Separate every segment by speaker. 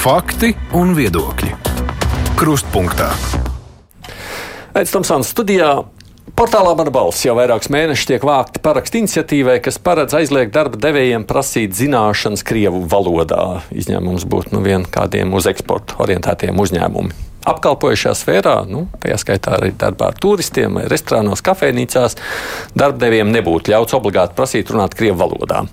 Speaker 1: Fakti un viedokļi. Krustpunktā.
Speaker 2: Tam sānā studijā Portālā Mana balss jau vairākus mēnešus tiek vākti parakstu iniciatīvai, kas paredz aizliegt darba devējiem prasīt zināšanas Krievu valodā. Izņēmums būtu nu vien kādiem uz eksportu orientētiem uzņēmumiem. Apkalpojušajā sfērā, nu, tajā skaitā arī darbā ar turistiem, restorānos, kafejnīcās, darbdevējiem nebūtu ļauts obligāti prasīt runāt Krievu valodā.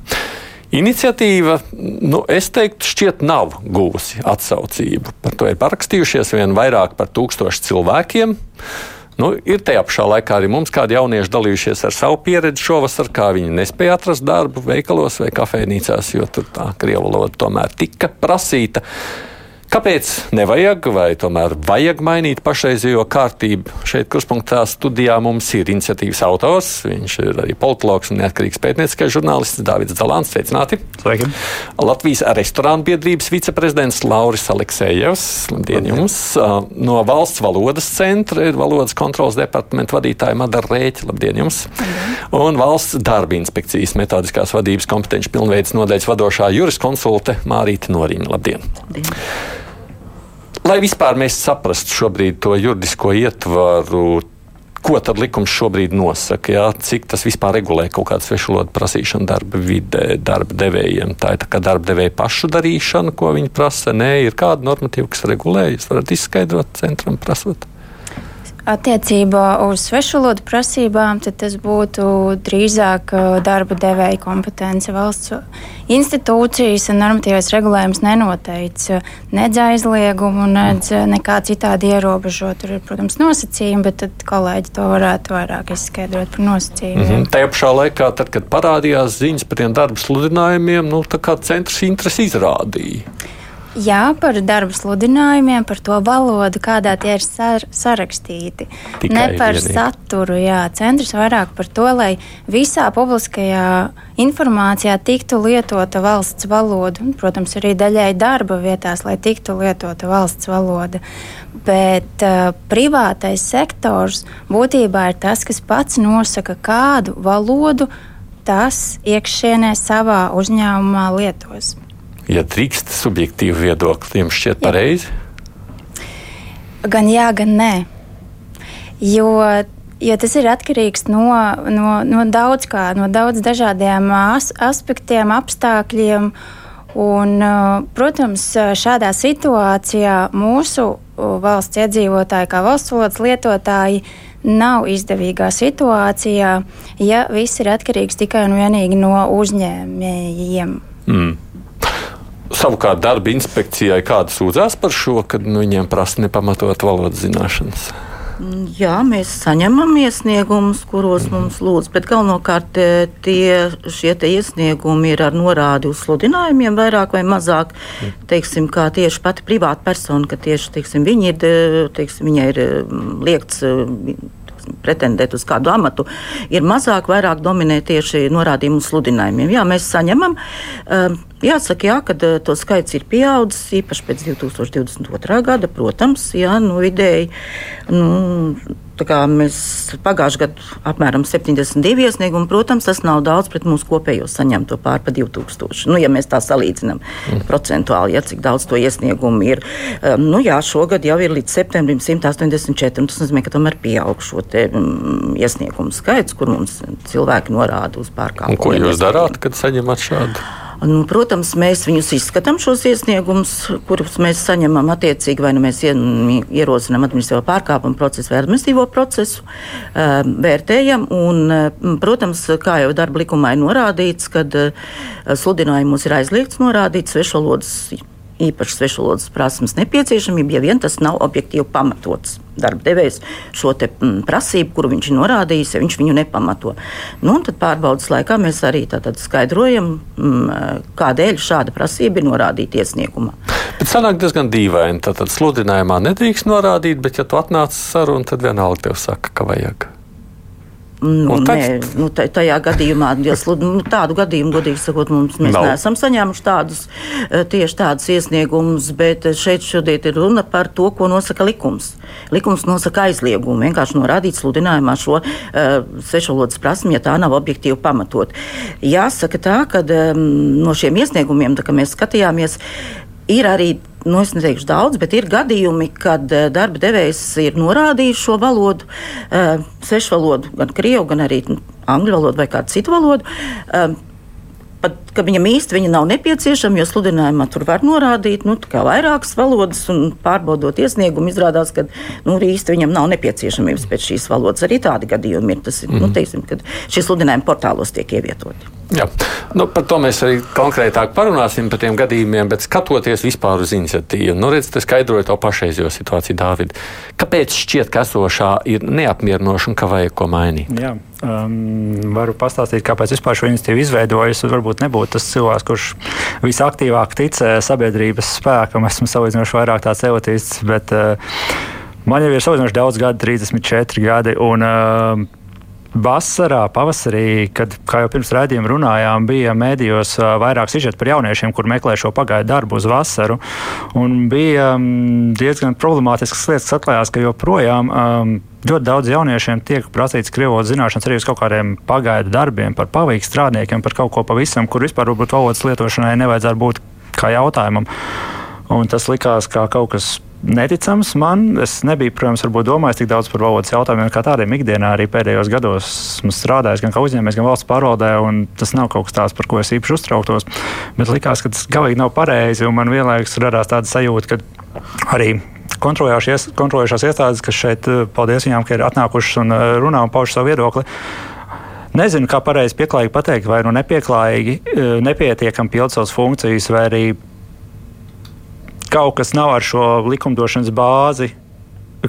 Speaker 2: Iniciatīva, nu, es teiktu, šķiet nav guvusi atsaucību. Par to ir parakstījušies vien vairāk par tūkstošu cilvēkiem. Nu, ir tajā pašā laikā arī mums kādi jaunieši dalījušies ar savu pieredzi šovasar, kā viņi nespēja atrast darbu veikalos vai kafejnīcās, jo tur tā krievu valoda tomēr tika prasīta. Kāpēc nevajag, vai tomēr vajag mainīt pašreizējo kārtību? Šeit, kurspunktā studijā mums ir iniciatīvas autors. Viņš ir arī politologs un neatkarīgs pētnieciskais žurnālists Dārvids Zalāns. Sveicināti!
Speaker 3: Sveiki!
Speaker 2: Latvijas restorānu biedrības viceprezidents Lauris Aleksējevs. Labdien jums! No valsts valodas centra ir valodas kontrolas departamenta vadītāja Madara Rēķa. Labdien jums! Labdien. Un valsts darba inspekcijas metodiskās vadības kompetenci pilnveids nodaļas vadošā juriskonsulte Mārīta Noriņa. Labdien! Labdien. Lai vispār mēs saprastu šobrīd to juridisko ietvaru, ko tad likums šobrīd nosaka, jā, cik tas vispār regulē kaut kādu svešvalodu prasīšanu darba vidē, darba devējiem. Tā ir tā kā darba devēja pašu darīšana, ko viņi prasa. Nē, ir kāda normatīva, kas regulē. Jūs varat izskaidrot centram prasot.
Speaker 4: Attiecībā uz svešvalodu prasībām tas būtu drīzāk darba devēja kompetence. Valsts institūcijas un normatīvais regulējums nenoteica nedz aizliegumu, nedz nekā citādi ierobežo. Tur ir, protams, nosacījumi, bet tad kolēģi to varētu vairāk izskaidrot par nosacījumiem. Mm
Speaker 2: -hmm. Tajā pašā laikā, tad, kad parādījās ziņas par tiem darba sludinājumiem, nu, centrs interesi izrādīja.
Speaker 4: Jā, par darba sludinājumiem, par to valodu, kādā tie ir sar sarakstīti. Tikai ne par vienīgi. saturu. Jā. Centrs vairāk par to, lai visā publiskajā informācijā tiktu lietota valsts valoda. Un, protams, arī daļai darba vietās, lai tiktu lietota valsts valoda. Bet uh, privātais sektors būtībā ir tas, kas pats nosaka, kādu valodu tas iekšienē savā uzņēmumā lietos
Speaker 2: ja drīkst subjektīvu viedokli, jums šķiet pareizi?
Speaker 4: Gan jā, gan nē. Jo, jo tas ir atkarīgs no, no, no daudz kā, no daudz dažādiem as, aspektiem, apstākļiem. Un, protams, šādā situācijā mūsu valsts iedzīvotāji, kā valsts valodas lietotāji, nav izdevīgā situācijā, ja viss ir atkarīgs tikai un vienīgi no uzņēmējiem. Mm.
Speaker 2: Savukārt darba inspekcijai kāda sūdzās par šo, ka nu, viņiem prasa nepamatot valodas zināšanas.
Speaker 5: Mm, jā, mēs saņemam iesniegumus, kuros mm. mums lūdz, bet galvenokārt e, tie, šie iesniegumi ir ar norādi uz sludinājumiem, vairāk vai mazāk. Mm. Teiksim, kā tieši pati privāta persona, ka tieši teiksim, viņi ir, teiksim, viņai ir liekts pretendēt uz kādu amatu, ir mazāk, vairāk dominē tieši norādījumu sludinājumiem. Jā, mēs saņemam. Um, Jāsaka, jā, ka uh, to skaits ir pieaudzis īpaši pēc 2022. gada. Protams, jā, nu, vidēji nu, mēs pagājušajā gadā apmēram 72 iesniegumu. Protams, tas nav daudz pret mūsu kopējo saņemto pār pa 2000. Nu, ja mēs tā salīdzinām mm. procentuāli, ja, cik daudz to iesniegumu ir. Um, nu, jā, šogad jau ir līdz septembrim 184. Tas nozīmē, ka tomēr pieaug šo te, um, iesniegumu skaits, kur mums cilvēki norāda uz pārkāpumu.
Speaker 2: Ko jūs darāt, kad saņemat šādu?
Speaker 5: Nu, protams, mēs viņus izskatām šos iesniegumus, kurus mēs saņemam attiecīgi, vai nu mēs ierosinām administratīvo pārkāpumu procesu vai administratīvo procesu, vērtējam. Un, protams, kā jau darba likumā ir norādīts, kad sludinājumos ir aizliegts norādīt svešvalodas īpaši svešvalodas prasmes nepieciešamība, ja vien tas nav objektīvi pamatots. Darba devējs šo te, m, mm, prasību, kuru viņš ir norādījis, ja viņš viņu nepamato. Nu, tad pārbaudas laikā mēs arī skaidrojam, m, mm, kādēļ šāda prasība ir norādīta iesniegumā.
Speaker 2: Bet sanāk diezgan dīvaini. Tad sludinājumā nedrīkst norādīt, bet ja tu atnāc sarunu, tad vienalga tev saka, ka vajag.
Speaker 5: Nu, nē, nu, tajā gadījumā, nu, tādu gadījumu, godīgi sakot, mums mēs Nav. neesam saņēmuši tādus, eh, tieši tādus iesniegumus, bet šeit šodien ir runa par to, ko nosaka likums. Likums nosaka aizliegumu, vienkārši norādīt sludinājumā šo uh, svešvalodas prasmi, ja tā nav objektīvi pamatot. Jāsaka tā, ka um, no šiem iesniegumiem, tā, mēs skatījāmies, ir arī nu, es neteikšu daudz, bet ir gadījumi, kad darba devējs ir norādījis šo valodu, svešu valodu, gan krievu, gan arī angļu valodu vai kādu citu valodu pat, ka viņam īsti viņa nav nepieciešama, jo sludinājumā tur var norādīt nu, vairākas valodas, un pārbaudot iesniegumu, izrādās, ka nu, īsti viņam nav nepieciešamības pēc šīs valodas. Arī tādi gadījumi ir. Tas ir, mm. nu, mhm. teiksim, kad šie sludinājumi portālos tiek ievietoti.
Speaker 2: Jā. Nu, par to mēs arī konkrētāk parunāsim par tiem gadījumiem, bet skatoties vispār uz iniciatīvu, nu, redz, tas skaidroja to pašreizējo situāciju, Dāvid. Kāpēc šķiet, ka esošā ir neapmierinoša un ka vajag ko mainīt?
Speaker 3: Jā. Um, varu pastāstīt, kāpēc vispār šo iniciatīvu izveidoju. Es varbūt nebūtu tas cilvēks, kurš visaktīvāk tic sabiedrības spēkam. Esmu salīdzinoši vairāk tāds egotists, bet uh, man jau ir salīdzinoši daudz gadu, 34 gadi. Un, uh, Vasarā, pavasarī, kad, kā jau pirms rādījuma runājām, bija mēdījos vairāk sižetu par jauniešiem, kur meklē šo pagaidu darbu uz vasaru. Un bija diezgan problemātiskas lietas, kas atklājās, ka joprojām um, ļoti daudz jauniešiem tiek prasīts krievotu zināšanas arī uz kaut kādiem pagaidu darbiem, par pavīgu strādniekiem, par kaut ko pavisam, kur vispār varbūt valodas lietošanai nevajadzētu būt kā jautājumam. Un tas likās kā kaut kas neticams man. Es nebiju, protams, domājis tik daudz par valodas jautājumiem, kā tādiem ikdienā. Arī pēdējos gados esmu strādājis gan kā uzņēmējs, gan valsts pārvaldē, tas nav kaut kas tāds, par ko es īpaši uztrauktos. Bet likās, ka tas galīgi nav pareizi, man vienlaikus radās tāda sajūta, ka arī kontrolējošās iestādes, kas šeit, paldies viņām, ka ir atnākušas un uh, runā un pauž savu viedokli. Nezinu, kā pareizi pieklājīgi pateikt, vai nu nepieklājīgi, uh, nepietiekami pild savas funkcijas, vai arī kaut kas nav ar šo likumdošanas bāzi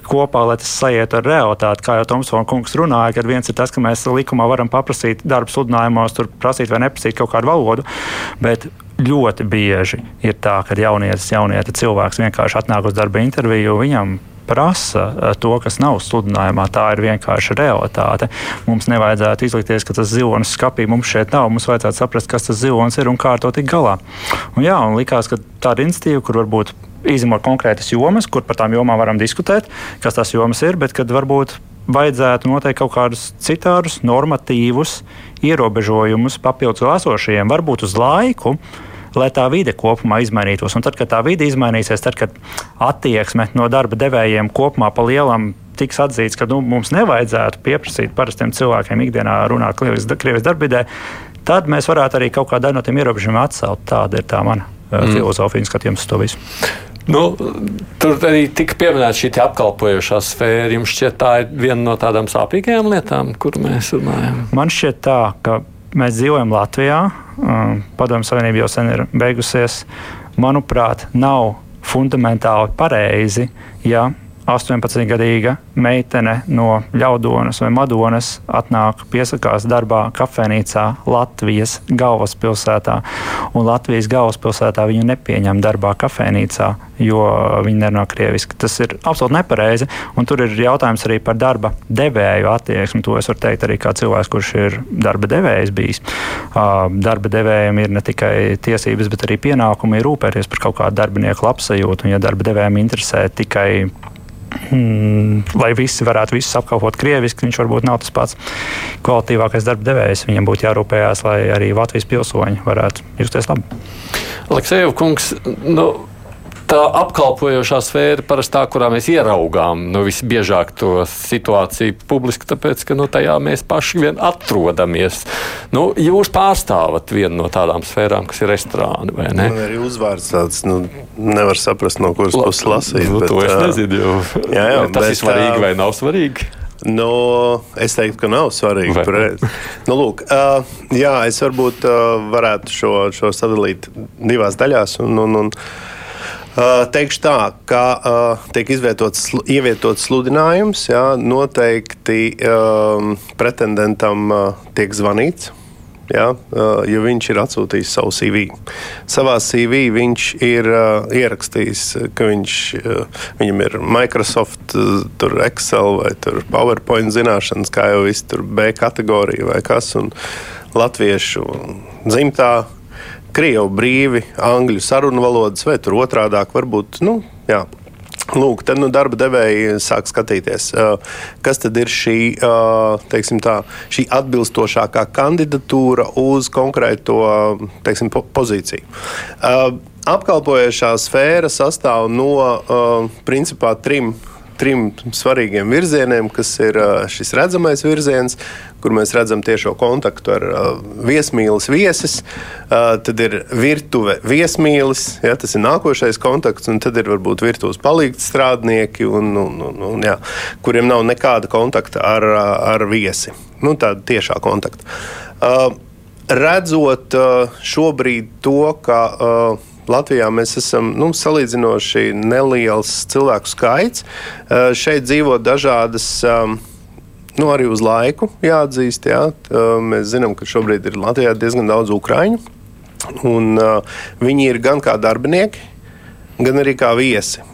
Speaker 3: kopā, lai tas sajietu ar realitāti. Kā jau Tomsona kungs runāja, kad viens ir tas, ka mēs likumā varam paprasīt darba sludinājumos, tur prasīt vai neprasīt kaut kādu valodu, bet ļoti bieži ir tā, ka jaunietis, jaunieta cilvēks vienkārši atnāk uz darba interviju, viņam prasa eh, to, kas nav sludinājumā. Tā ir vienkārši realitāte. Mums nevajadzētu izlikties, ka tas zilonis skapī mums šeit nav. Mums vajadzētu saprast, kas tas zilonis ir un kā ar to tikt galā. Un, jā, un likās, ka tāda institīva, kur varbūt izņemot konkrētas jomas, kur par tām jomām varam diskutēt, kas tās jomas ir, bet kad varbūt vajadzētu noteikt kaut kādus citādus normatīvus ierobežojumus papildus esošajiem, varbūt uz laiku, lai tā vide kopumā izmainītos. Un tad, kad tā vide izmainīsies, tad, kad attieksme no darba devējiem kopumā pa lielam tiks atzīts, ka nu, mums nevajadzētu pieprasīt parastiem cilvēkiem ikdienā runāt Krievijas darbvidē, tad mēs varētu arī kaut kādā no tiem ierobežojumiem atcelt. Tāda ir tā mana uh, mm. filozofija un skatījums uz to visu.
Speaker 2: Nu, tur arī tika pieminēta šī apkalpojošā sfēra. Jums šķiet, tā ir viena no tādām sāpīgajām lietām, kur mēs runājam?
Speaker 3: Man šķiet, tā, ka mēs dzīvojam Latvijā, Padomju Savienība jau sen ir beigusies. Manuprāt, nav fundamentāli pareizi, ja 18-gadīga meitene no Ļaudonas vai Madonas atnāk, piesakās darbā kafejnīcā Latvijas galvaspilsētā. Un Latvijas galvaspilsētā viņu nepieņem darbā kafejnīcā, jo viņi nerunā krieviski. Tas ir absolūti nepareizi. Un tur ir jautājums arī par darba devēju attieksmi. To es varu teikt arī kā cilvēks, kurš ir darba devējs bijis. Darba devējiem ir ne tikai tiesības, bet arī pienākumi rūpēties par kaut kādu darbinieku labsajūtu. Un, ja darba devējiem interesē tikai lai visi varētu visus apkalpot krieviski, viņš varbūt nav tas pats kvalitīvākais darba devējs. Viņam būtu jārūpējās, lai arī Latvijas pilsoņi varētu justies labi.
Speaker 2: Aleksēju kungs, nu, tā apkalpojošā sfēra parasti tā, kurā mēs ieraugām nu, visbiežāk to situāciju publiski, tāpēc, ka nu, tajā mēs paši vien atrodamies. Nu, jūs pārstāvat vienu no tādām sfērām, kas ir restorāni, vai ne?
Speaker 6: Man arī uzvārds tāds, nu, nevar saprast, no kuras puses lasīt.
Speaker 2: Nu, bet, to es nezinu, jo jā, jā, tas bet, ir svarīgi vai nav svarīgi.
Speaker 6: Nu, es teiktu, ka nav svarīgi. Nu, lūk, uh, jā, es varbūt uh, varētu šo, šo sadalīt divās daļās. Un, un, un, Uh, teikšu tā, ka tiek izvietots, ievietots sludinājums, jā, noteikti pretendentam tiek zvanīts. Ja, jo viņš ir atsūtījis savu CV. Savā CV viņš ir uh, ierakstījis, ka viņš, uh, viņam ir Microsoft, uh, Excel vai PowerPoint zināšanas, kā jau viss tur B kategorija vai kas, un latviešu dzimtā krievu brīvi, angļu sarunu valodas, vai tur otrādāk varbūt. Nu, jā. Lūk, tad nu, darba devēji sāk skatīties, kas tad ir šī, tā, šī atbilstošākā kandidatūra uz konkrēto teiksim, pozīciju. apkalpojošā sfēra sastāv no principā trim trim svarīgiem virzieniem, kas ir šis redzamais virziens, kur mēs redzam tiešo kontaktu ar viesmīlis viesis, tad ir virtuve viesmīlis, ja, tas ir nākošais kontakts, un tad ir varbūt virtuves palīdz strādnieki, un, un, un, un, jā, kuriem nav nekāda kontakta ar, ar viesi. Nu, tāda tiešā kontakta redzot šobrīd to, ka Latvijā mēs esam nu, salīdzinoši neliels cilvēku skaits. Šeit dzīvo dažādas. Nu, arī uz laiku jāatzīst. Jā. Mēs zinām, ka šobrīd ir Latvijā diezgan daudz ukrāņu. Un, uh, viņi ir gan kā darbinieki, gan arī kā viesi.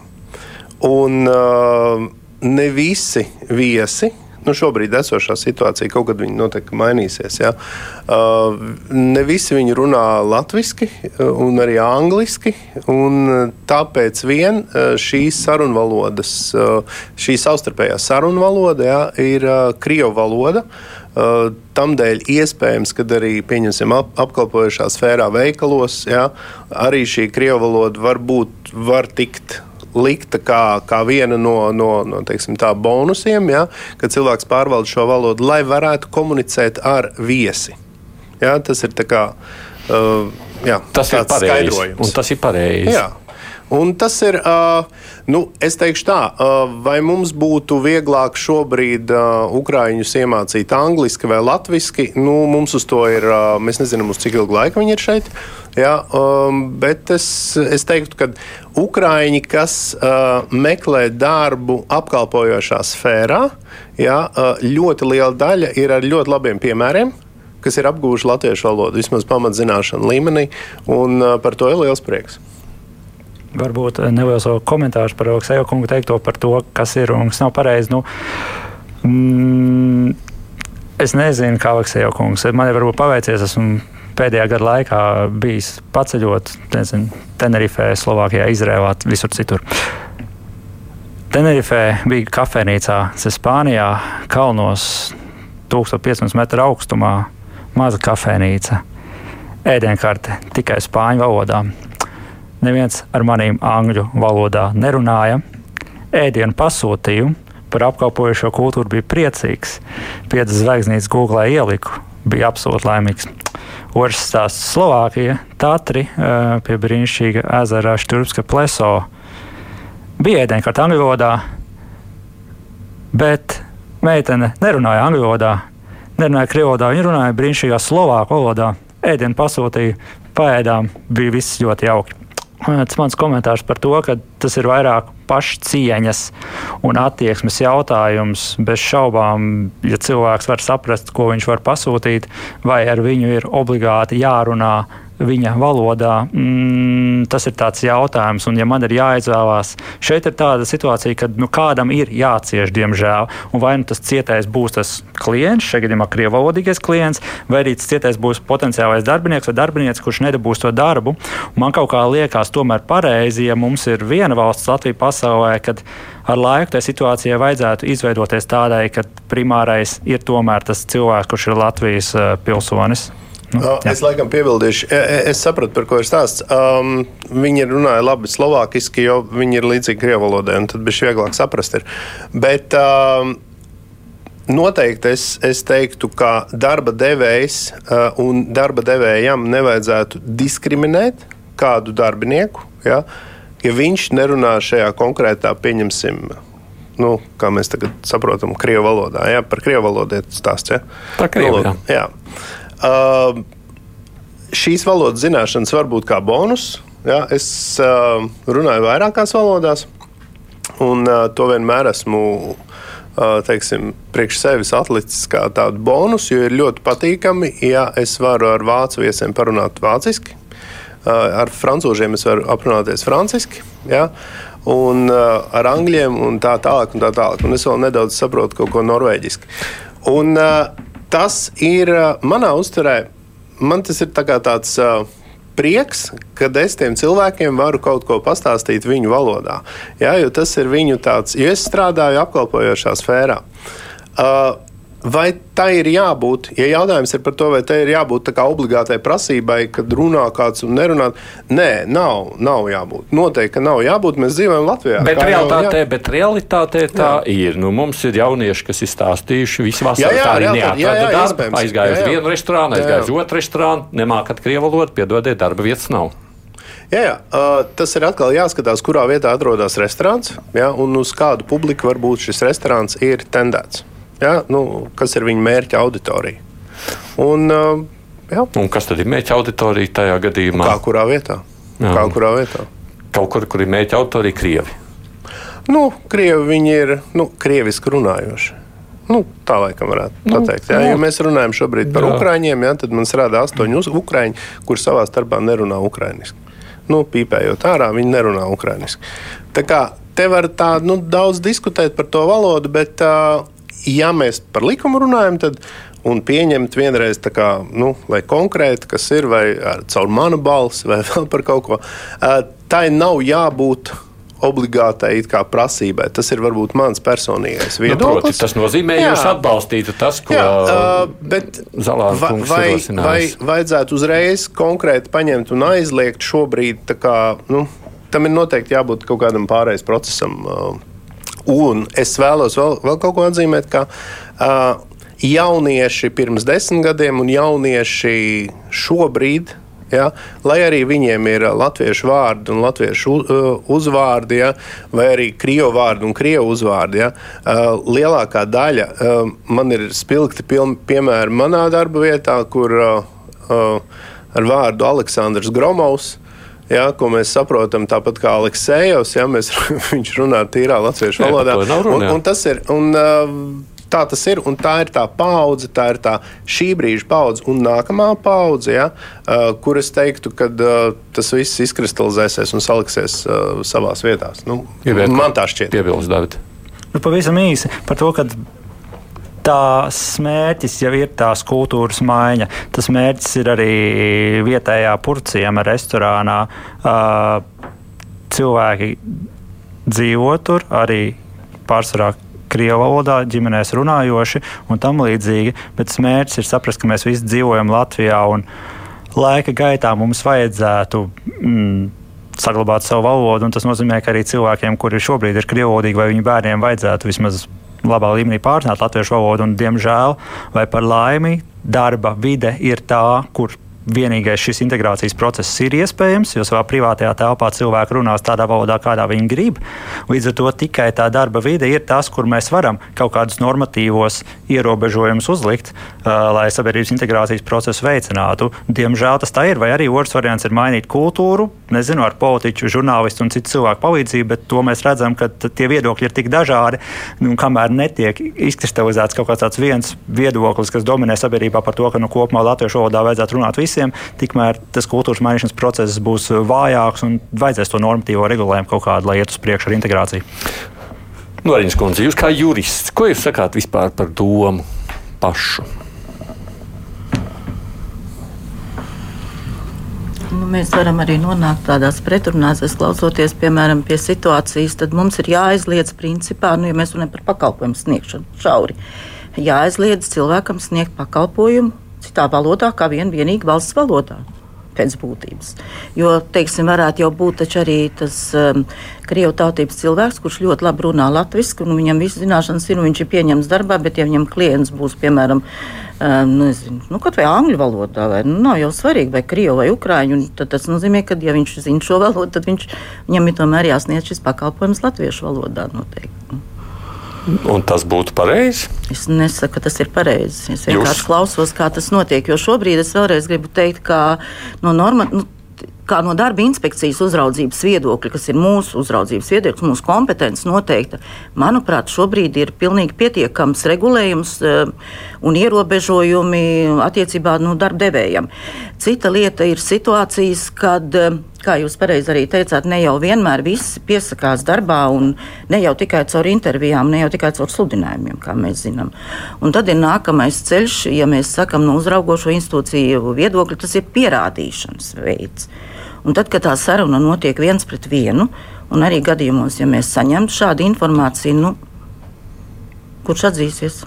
Speaker 6: Un uh, ne visi viesi nu, šobrīd esošā situācija kaut kad noteikti mainīsies. Ja? Uh, ne visi viņi runā latviešu uh, un arī angliski. Un uh, tāpēc vien šīs sarunvalodas, šī savstarpējā sarunvaloda ja, ir krievu valoda. Uh, Tādēļ iespējams, ka arī ap, apkalpojošā sfērā veikalos ja, arī šī krievu valoda var, būt, var tikt likta kā, kā viena no, no, no teiksim, tā, bonusiem, ja, ka cilvēks pārvalda šo valodu, lai varētu komunicēt ar viesi. Ja, tas ir kā, uh, jā,
Speaker 2: tas ir pareizi. Tas ir pareizi.
Speaker 6: Un tas ir, uh, nu, es teikšu tā, uh, vai mums būtu vieglāk šobrīd uh, ukrāņus iemācīt angliski vai latviski. Nu, mums uz to ir, uh, mēs nezinām, uz cik ilgu laiku viņi ir šeit. Ja, um, bet es, es teiktu, ka ukrāņi, kas uh, meklē darbu apkalpojošā sfērā, ja, uh, ļoti liela daļa ir ar ļoti labiem piemēriem kas ir apguvuši latviešu valodu, vismaz pamatzināšanu līmenī, un uh, par to ir liels prieks
Speaker 3: varbūt eh, neliels komentārs par Alekseja kungu teikto par to, kas ir un kas nav pareizi. Nu, mm, es nezinu, kā Alekseja kungs. Man ir varbūt paveicies, esmu pēdējā gada laikā bijis paceļot, nezinu, Tenerifē, Slovākijā, Izrēlā, visur citur. Tenerifē bija kafejnīcā, Spānijā, kalnos, 1500 metru augstumā, maza kafejnīca, ēdienkarte tikai spāņu valodā Neviens ar manīm angļu valodā nerunāja. Ēdienu pasūtīju par apkalpojošo kultūru bija priecīgs. Piecas zvaigznītes Google ieliku, bija absolūti laimīgs. Otrs stāsts - Slovākija, Tatri pie brīnišķīga ezera Šturpska pleso. Bija ēdienkārta angļu valodā, bet meitene nerunāja angļu valodā, nerunāja krievu valodā, viņa runāja brīnišķīgā slovāku valodā. Ēdienu pasūtīja, paēdām, bija viss ļoti jauki. Tas mans komentārs par to, ka tas ir vairāk pašcieņas un attieksmes jautājums. Bez šaubām, ja cilvēks var saprast, ko viņš var pasūtīt, vai ar viņu ir obligāti jārunā viņa valodā, mm, tas ir tāds jautājums. Un, ja man ir jāizvēlās, šeit ir tāda situācija, ka nu, kādam ir jācieš, diemžēl. Un vai nu tas cietais būs tas klients, šajā gadījumā krievalodīgais klients, vai arī tas cietais būs potenciālais darbinieks vai darbinieks, kurš nedabūs to darbu. Un man kaut kā liekas, tomēr pareizi, ja mums ir viena valsts Latvija pasaulē, kad ar laiku tai situācijai vajadzētu izveidoties tādai, ka primārais ir tomēr tas cilvēks, kurš ir Latvijas uh, pilsonis.
Speaker 6: Nu, es laikam piebildīšu, e, e, es sapratu, par ko ir stāsts. Um, viņi runāja labi slovākiski, jo viņi ir līdzīgi krievu valodai, un tad bija vieglāk saprast. Ir. Bet um, noteikti es, es teiktu, ka darba devējs uh, un darba devējam nevajadzētu diskriminēt kādu darbinieku, ja, ja viņš nerunā šajā konkrētā, pieņemsim, nu, kā mēs tagad saprotam, krievu valodā. Ja, par krievu valodu ir stāsts. Ja?
Speaker 2: Par krievu, nu, jā. jā.
Speaker 6: Uh, šīs valodas zināšanas var būt kā bonus. Ja? Es uh, runāju vairākās valodās, un uh, to vienmēr esmu uh, teiksim, priekš sevis atlicis kā tādu bonusu, jo ir ļoti patīkami, ja es varu ar vācu viesiem parunāt vāciski. Uh, ar frančūžiem es varu aprunāties franciski. Ja? Un uh, ar angļiem un tā tālāk. Un tā tālāk. Un es vēl nedaudz saprotu kaut ko norvēģiski. Un, uh, tas ir manā uzturē, man tas ir tā tāds. Prieks, kad es tiem cilvēkiem varu kaut ko pastāstīt viņu valodā. Jā, jo tas ir viņu tāds, jo es strādāju apkalpojošā sfērā. Uh, vai tā ir jābūt? Ja jautājums ir par to, vai tā ir jābūt obligātai prasībai, kad runā kāds un nerunā, nē, nav, nav jābūt. Noteikti, ka nav jābūt. Mēs dzīvojam Latvijā.
Speaker 2: Bet realitātē, jā. bet realitātē tā jā. ir. Nu, mums ir jaunieši, kas ir stāstījuši visu vasaru. Jā, jā, tā arī neatrada darbu. Aizgāja uz vienu restorānu, aizgāja uz otru restorānu, nemākat krievu valodu, piedodiet, darba vietas nav.
Speaker 6: Jā, jā. Uh, tas ir atkal jāskatās, kurā vietā atrodas restorāns jā, un uz kādu publiku varbūt šis restorāns ir tendēts ja? nu, kas ir viņa mērķa auditorija. Un,
Speaker 2: jā. un kas tad ir mērķa auditorija tajā gadījumā?
Speaker 6: Kā kurā vietā? Jā. Kā kurā vietā?
Speaker 2: Kaut kur, kur ir mērķa auditorija, Krievi.
Speaker 6: Nu, Krievi ir nu, krieviski runājoši. Nu, tā laikam varētu nu, teikt. Jā, ja mēs runājam šobrīd par jā. ukrāņiem, jā, tad mums rāda astoņi ukrāņi, kuriem savā starpā nerunā ukrāņiski. Nu, pīpējot ārā, viņi nerunā ukrāņiski. Tā kā te var tā nu, daudz diskutēt par to valodu, bet uh, ja mēs par likumu runājam, tad un pieņemt vienreiz kā, nu, vai konkrēti, kas ir, vai ar, caur manu balsi, vai vēl par kaut ko, tai nav jābūt obligātai prasībai. Tas ir varbūt mans personīgais viedoklis. Nu, proti,
Speaker 2: tas nozīmē, ka jūs atbalstītu tas, ko Zalāna
Speaker 6: vai, vai, vai vajadzētu uzreiz konkrēti paņemt un aizliegt šobrīd. Kā, nu, tam ir noteikti jābūt kaut kādam pārējais procesam. Uh, Un es vēlos vēl, vēl kaut ko atzīmēt, ka uh, jaunieši pirms desmit gadiem un jaunieši šobrīd. Ja, lai arī viņiem ir latviešu vārdi un latviešu uzvārdi, ja, vai arī krievu vārdi un krievu uzvārdi, ja, lielākā daļa man ir spilgti piemēri manā darba vietā, kur ar vārdu Aleksandrs Gromovs Ja, ko mēs saprotam tāpat kā Aleksējos, ja mēs, viņš runā tīrā latviešu valodā. Un, un tas ir. Un, Tā tas ir, un tā ir tā paudze, tā ir tā šī brīža paudze un nākamā paudze, ja, uh, kur es teiktu, ka uh, tas viss izkristalizēsies un saliksies uh, savā vietā. Nu, Ieviet, man tā šķiet.
Speaker 2: Piebilst, David.
Speaker 3: Nu, pavisam īsi par to, ka tās mērķis jau ir tās kultūras maiņa. Tas mērķis ir arī vietējā purciema restorānā. Cilvēki dzīvo tur arī pārsvarā. Krievijas valodā, ģimenēs runājoši un tam līdzīgi, bet mērķis ir saprast, ka mēs visi dzīvojam Latvijā un laika gaitā mums vajadzētu mm, saglabāt savu valodu. Tas nozīmē, ka arī cilvēkiem, kuri šobrīd ir krievodīgi, vai viņu bērniem vajadzētu vismaz labā līmenī pārzināt latviešu valodu, un, diemžēl, vai par laimi, darba vide ir tā, kur vienīgais šis integrācijas process ir iespējams, jo savā privātajā telpā cilvēki runās tādā valodā, kādā viņi grib. Līdz ar to tikai tā darba vide ir tas, kur mēs varam kaut kādus normatīvos ierobežojumus uzlikt, uh, lai sabiedrības integrācijas procesu veicinātu. Diemžēl tas tā ir, vai arī otrs variants ir mainīt kultūru, nezinu, ar politiķu, žurnālistu un citu cilvēku palīdzību, bet to mēs redzam, ka tie viedokļi ir tik dažādi, nu, kamēr netiek izkristalizēts kaut kāds viens viedoklis, kas dominē sabiedrībā par to, ka nu, kopumā latviešu valodā vajadzētu runāt visiem visiem, tikmēr tas kultūras mainīšanas process būs vājāks un vajadzēs to normatīvo regulējumu kaut kādu, lai iet uz priekšu ar integrāciju.
Speaker 2: Noriņš kundze, jūs kā jurists, ko jūs sakāt vispār par domu pašu?
Speaker 5: Nu, mēs varam arī nonākt tādās pretrunās, es klausoties, piemēram, pie situācijas, tad mums ir jāaizliedz principā, nu, ja mēs runājam par pakalpojumu sniegšanu šauri, jāaizliedz cilvēkam sniegt pakalpojumu citā valodā, kā vien vienīgi valsts valodā pēc būtības. Jo, teiksim, varētu jau būt arī tas um, krievu tautības cilvēks, kurš ļoti labi runā latviešu, un viņam visas zināšanas ir, viņš ir pieņemts darbā, bet ja viņam klients būs, piemēram, um, nezinu, nu, kaut vai angļu valodā, vai nu, nav jau svarīgi, vai krievu vai ukrāņu, tad tas nozīmē, ka, ja viņš zina šo valodu, tad viņš, viņam ir tomēr jāsniedz šis pakalpojums latviešu valodā noteikti.
Speaker 2: Un tas būtu pareizi?
Speaker 5: Es nesaku, ka tas ir pareizi. Es vienkārši Jūs... klausos, kā tas notiek. Jo šobrīd es vēlreiz gribu teikt, ka no norma, nu, kā no darba inspekcijas uzraudzības viedokļa, kas ir mūsu uzraudzības viedoklis, mūsu kompetence noteikta, manuprāt, šobrīd ir pilnīgi pietiekams regulējums uh, un ierobežojumi attiecībā no nu, darba devējiem. Cita lieta ir situācijas, kad, uh, kā jūs pareizi arī teicāt, ne jau vienmēr viss piesakās darbā, un ne jau tikai caur intervijām, ne jau tikai caur sludinājumiem, kā mēs zinām. Un tad ir nākamais ceļš, ja mēs sakam no uzraugošo institūciju viedokļa, tas ir pierādīšanas veids. Un tad, kad tā saruna notiek viens pret vienu, un arī gadījumos, ja mēs saņemtu šādu informāciju, nu, kurš atzīsies?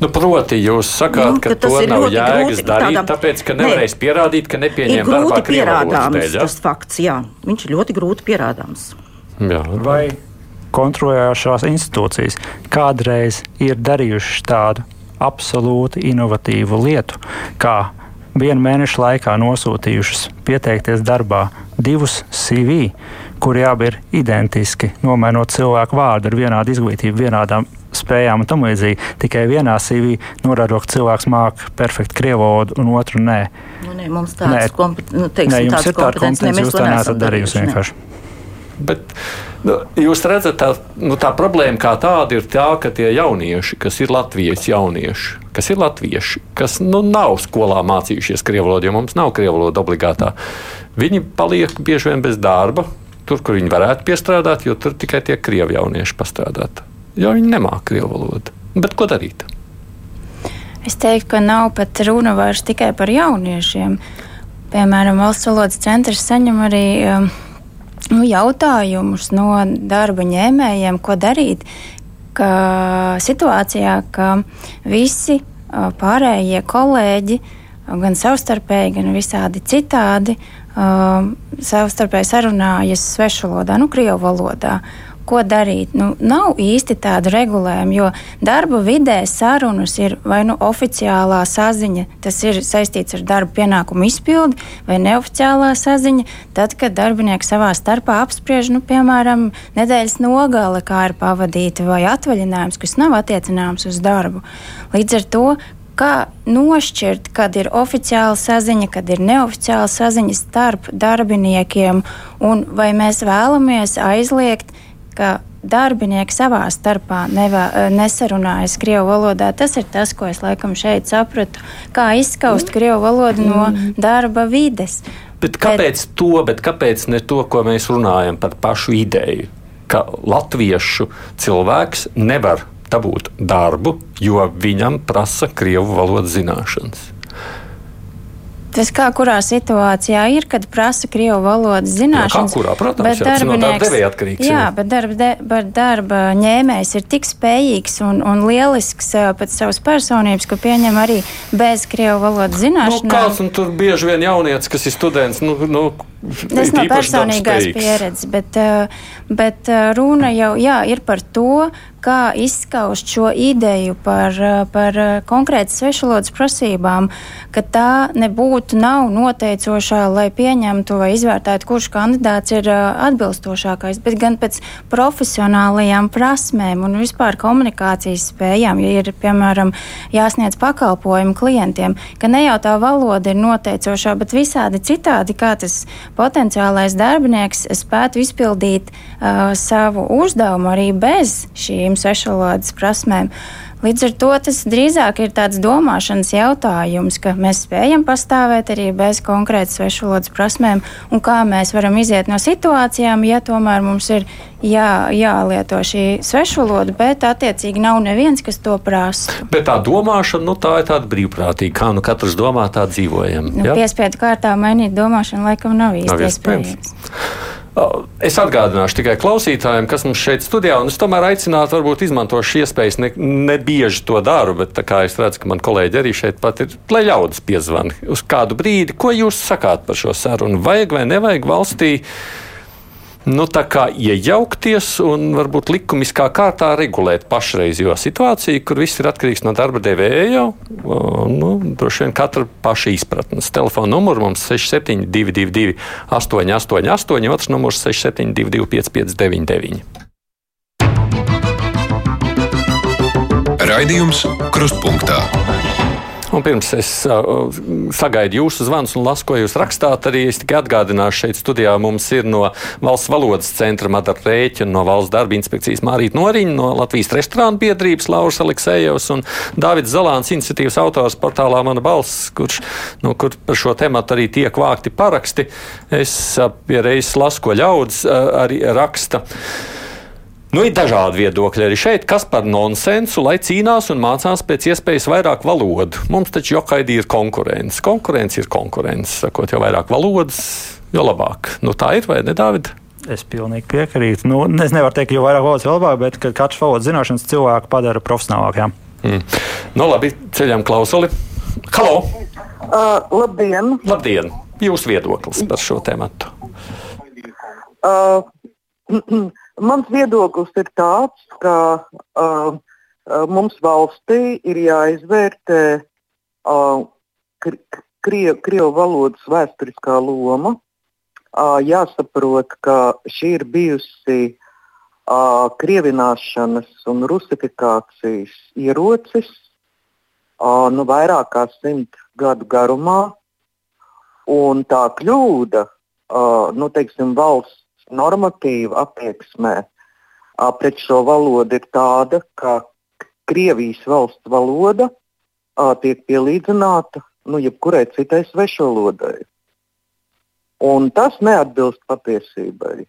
Speaker 2: Nu, proti, jūs sakāt, nu, ka, ka to nav jēgas grūti, darīt, tādam, tāpēc, ka nevarēs ne, pierādīt, ka nepieņem darbā
Speaker 5: pierādāms dēļ, ja? tas fakts, jā. Viņš ir ļoti grūti pierādāms.
Speaker 3: Jā. Vai kontrolējošās institūcijas kādreiz ir darījušas tādu absolūti inovatīvu lietu, kā vienu mēnešu laikā nosūtījušas pieteikties darbā divus CV, kuri abi ir identiski, nomainot cilvēku vārdu ar vienādu izglītību, vienādām spējām un tam līdzīgi. Tikai vienā CV norādot, ka cilvēks māca perfekti krievu valodu, un otru nē.
Speaker 5: Nu, nē mums tāds kompetence, nu, teiksim, nē,
Speaker 3: jums ir tāda kompetence, jūs to neesat darījusi vienkārši.
Speaker 2: Bet, nu, jūs redzat, tā, nu, tā problēma kā tāda ir tā, ka tie jaunieši, kas ir Latvijas jaunieši, kas ir latvieši, kas nu, nav skolā mācījušies krievu valodu, jo mums nav krievu valoda obligātā, viņi paliek bieži vien bez darba, tur, kur viņi varētu piestrādāt, jo tur tikai tie krievi jaunieši pastrādāt. Jo viņi nemāca krievu valodu. Bet ko darīt?
Speaker 4: Es teiktu, ka nav pat runa vairs tikai par jauniešiem. Piemēram, valsts valodas centrs saņem arī um, nu, jautājumus no darba ņēmējiem, ko darīt. Ka situācijā, ka visi pārējie kolēģi, gan savstarpēji, gan visādi citādi, savstarpēji sarunājas svešvalodā, nu, krievu valodā ko darīt. Nu, nav īsti tāda regulējuma, jo darba vidē sarunas ir vai nu oficiālā saziņa, tas ir saistīts ar darba pienākumu izpildi, vai neoficiālā saziņa, tad, kad darbinieki savā starpā apspriež, nu, piemēram, nedēļas nogale, kā ir pavadīta, vai atvaļinājums, kas nav attiecināms uz darbu. Līdz ar to kā nošķirt, kad ir oficiāla saziņa, kad ir neoficiāla saziņa starp darbiniekiem, un vai mēs vēlamies aizliegt ka darbinieki savā starpā nevā, eh, nesarunājas krievu valodā. Tas ir tas, ko es laikam šeit sapratu. Kā izskaust krievu valodu no mm. darba vides.
Speaker 2: Bet kāpēc bet, to, bet kāpēc ne to, ko mēs runājam par pašu ideju? Ka latviešu cilvēks nevar dabūt darbu, jo viņam prasa krievu valodas zināšanas.
Speaker 4: Tas kā kurā situācijā ir, kad prasa krievu valodas zināšanas.
Speaker 2: Jā, kurā, protams, bet jā, no darba devēja atkarīgs.
Speaker 4: Jā, jā. bet darba, de, bet darba ņēmējs ir tik spējīgs un, un lielisks pēc savas personības, ka pieņem arī bez krievu valodas zināšanām.
Speaker 2: Nu, kāds un tur bieži vien jaunietis, kas ir students, nu, nu,
Speaker 4: Tas nav personīgās pieredzes, bet, bet runa jau jā, ir par to, kā izskaust šo ideju par, par konkrēti svešvalodas prasībām, ka tā nebūtu nav noteicošā, lai pieņemtu vai izvērtētu, kurš kandidāts ir atbilstošākais, bet gan pēc profesionālajām prasmēm un vispār komunikācijas spējām, ja ir, piemēram, jāsniedz pakalpojumu klientiem, ka ne jau tā valoda ir noteicošā, bet visādi citādi, kā tas potenciālais darbinieks spētu izpildīt uh, savu uzdevumu arī bez šīm šīm svešvalodas prasmēm. Līdz ar to tas drīzāk ir tāds domāšanas jautājums, ka mēs spējam pastāvēt arī bez konkrētas svešvalodas prasmēm, un kā mēs varam iziet no situācijām, ja tomēr mums ir jā, jālieto šī svešvaloda, bet attiecīgi nav neviens, kas to prasa.
Speaker 2: Bet tā domāšana, nu, tā ir tāda brīvprātīga, kā nu katrs domā, tā dzīvojam.
Speaker 4: Nu, ja? Piespiedu kārtā mainīt domāšanu laikam nav īsti iespējams. iespējams.
Speaker 2: Es atgādināšu tikai klausītājiem, kas mums šeit studijā, un es tomēr aicinātu, varbūt izmantot šīs iespējas. Ne, ne bieži to daru, bet es redzu, ka man kolēģi arī šeit pat ir, lai ļaudis piezvan uz kādu brīdi. Ko jūs sakāt par šo sarunu? Vajag vai nevajag valstī? Nu, iejaukties un varbūt likumiskā kārtā regulēt pašreizējo situāciju, kur viss ir atkarīgs no darba devēja. Nu, droši vien katra paša izpratnes. Telefona numurs mums 6722, 888, otrs numurs 6722, 559.
Speaker 1: Raidījums Krustpunktā.
Speaker 2: Un pirms es uh, sagaidu jūsu zvanus un lasu, ko jūs rakstāt, arī es tikai atgādināšu, šeit studijā mums ir no Valsts valodas centra Madara Rēķa, no Valsts darba inspekcijas Mārīta Noriņa, no Latvijas restorānu biedrības Lauras Aleksējevs un Dāvids Zalāns iniciatīvas autors portālā Mana balss, kurš, nu, kur par šo tematu arī tiek vākti paraksti. Es pie reizes lasu, ko ļaudis arī raksta. Nu, ir dažādi viedokļi arī šeit, kas par nonsensu, lai cīnās un mācās pēc iespējas vairāk valodu. Mums taču jokaidī ir konkurence. Konkurence ir konkurence. Sakot, jo vairāk valodas, jo labāk. Nu, tā ir vai ne, Dāvid?
Speaker 3: Es pilnīgi piekrītu. Nu, es nevaru teikt, jo vairāk valodas, jo labāk, bet katrs valodas zināšanas cilvēku padara profesionālākiem.
Speaker 2: Mm. Nu, labi, ceļām klausuli. Halo!
Speaker 7: Uh, labdien!
Speaker 2: Labdien! Jūsu viedoklis par šo tēmu?
Speaker 7: Uh, mans viedoklis ir tāds, ka uh, mums valstī ir jāizvērtē uh, Krievu krie, valodas vēsturiskā loma. Uh, jāsaprot, ka šī ir bijusi uh, krievināšanas un rusifikācijas ierocis uh, nu, vairāk kā simt gadu garumā. Un tā kļūda uh, nu, teiksim, valsts normatīva attieksmē pret šo valodu ir tāda, ka Krievijas valsts valoda tiek pielīdzināta nu, jebkurai citai svešvalodai. Un tas neatbilst patiesībai.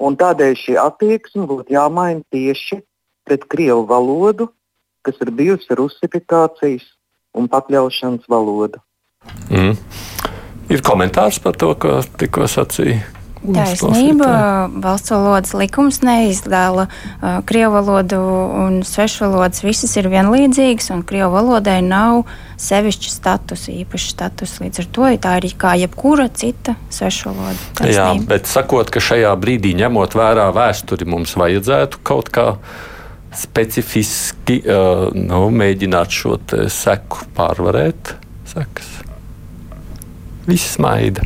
Speaker 7: Un tādēļ šī attieksme būtu jāmaina tieši pret krievu valodu, kas ir bijusi rusifikācijas un pakļaušanas valoda.
Speaker 2: Mm. Ir komentārs par to, ko tikko sacīja
Speaker 4: Taisnība. Valsts valodas likums neizdala uh, krievu valodu un svešu valodas. Visas ir vienlīdzīgas, un krievu valodai nav sevišķa statusa, īpaša statusa. Līdz ar to tā ir kā jebkura cita svešu valoda. Taisnība.
Speaker 2: Jā, bet sakot, ka šajā brīdī ņemot vērā vēsturi, mums vajadzētu kaut kā specifiski uh, nu, mēģināt šo seku pārvarēt. Sekas. Viss maida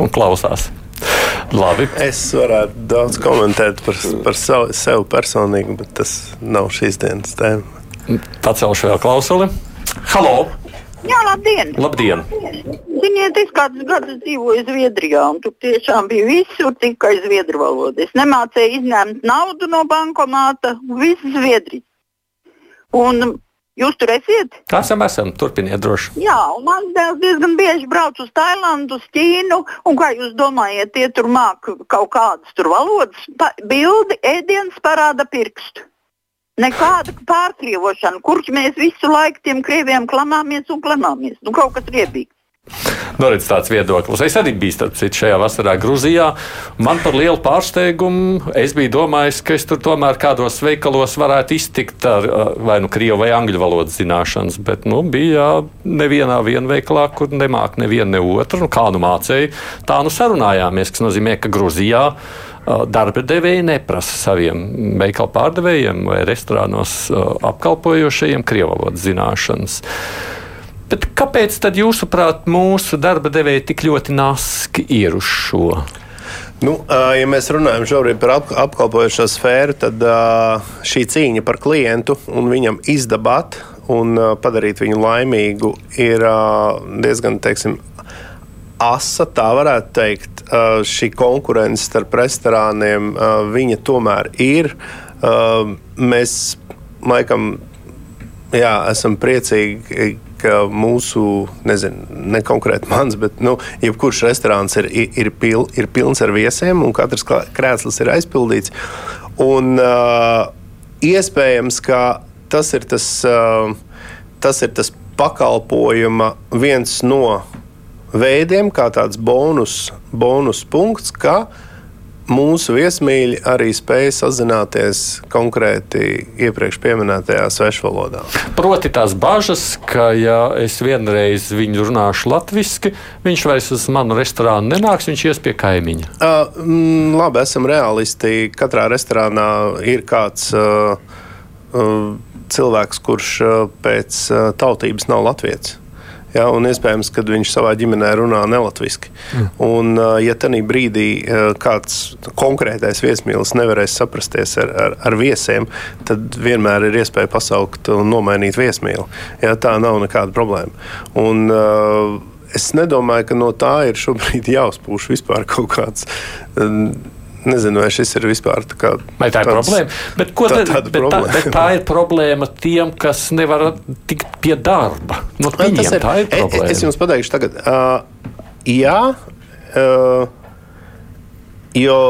Speaker 2: un klausās. Labi.
Speaker 6: Es varētu daudz komentēt par, par savu, sevi personīgi, bet tas nav šīs dienas tēma.
Speaker 2: Pacelšu vēl klausuli. Halo!
Speaker 8: Jā, labdien!
Speaker 2: Labdien.
Speaker 8: Ziniet, es kādus gadus dzīvoju Zviedrijā, un tur tiešām bija visur tikai zviedru valoda. Es nemācēju izņemt naudu no bankomāta, viss zviedri. Un Jūs tur esat?
Speaker 2: Esam, esam. Turpiniet droši.
Speaker 8: Jā, un dēls diezgan bieži brauc uz Tailandu, uz Ķīnu. Un kā jūs domājat, tie tur māk kaut kādas tur valodas, pa, bildi, ēdienas parāda pirkstu. Nekāda pārkrievošana, kurš mēs visu laiku tiem krieviem klamāmies un klamāmies. Nu, kaut kas riebīgs.
Speaker 2: Nu, redz, tāds viedoklis. Es arī biju starp citu šajā vasarā Grūzijā. Man par lielu pārsteigumu es biju domājis, ka es tur tomēr kādos veikalos varētu iztikt ar vai nu krievu vai angļu valodas zināšanas. Bet nu, bija nevienā veikalā, kur nemāk nevienu ne otru. Nu, kā nu mācēju, tā nu sarunājāmies, kas nozīmē, ka Grūzijā darba devēji neprasa saviem veikalu pārdevējiem vai restorānos apkalpojošajiem krievu valodas zināšanas. Bet kāpēc tad jūsuprāt mūsu darba devēji tik ļoti naski ir uz šo?
Speaker 6: Nu, ja mēs runājam šobrīd par ap, apkalpojošo sfēru, tad šī cīņa par klientu un viņam izdabāt un padarīt viņu laimīgu ir diezgan teiksim, asa, tā varētu teikt. Šī konkurence starp restorāniem viņa tomēr ir. Mēs laikam jā, esam priecīgi ka mūsu, nezinu, ne konkrēti mans, bet nu, jebkurš restorāns ir, ir, pil, ir pilns ar viesiem un katrs krēsls ir aizpildīts. Un, uh, iespējams, ka tas ir tas, uh, tas ir tas pakalpojuma viens no veidiem, kā tāds bonus, bonus punkts, ka uh, mūsu viesmīļi arī spēja sazināties konkrēti iepriekš minētajā svešvalodā.
Speaker 2: Proti, tās bažas, ka, ja es vienreiz viņu runāšu latviešu, viņš vairs uz manu restorānu nenāks, viņš ies pie kaimiņa.
Speaker 6: Uh, mm, labi, esam realisti. Katrā restorānā ir kāds. Uh, uh, Cilvēks, kurš uh, pēc uh, tautības nav latviečs. Ja, un iespējams, ka viņš savā ģimenē runā nelatviski. Mm. Un, ja tajā brīdī kāds konkrētais viesmīlis nevarēs saprasties ar, ar, ar viesiem, tad vienmēr ir iespēja pasaukt un nomainīt viesmīli. Ja, tā nav nekāda problēma. Un, es nedomāju, ka no tā ir šobrīd jāuzpūš vispār kaut kāds Nezinu, vai šis ir vispār tā kā.
Speaker 2: Vai tā ir tāds, problēma? Bet, tā, tad, bet, problēma. Tā, bet tā ir problēma tiem, kas nevar tikt pie darba. No nu, viņiem, ir, tā ir problēma.
Speaker 6: Es jums pateikšu tagad. Uh, jā, uh, jo,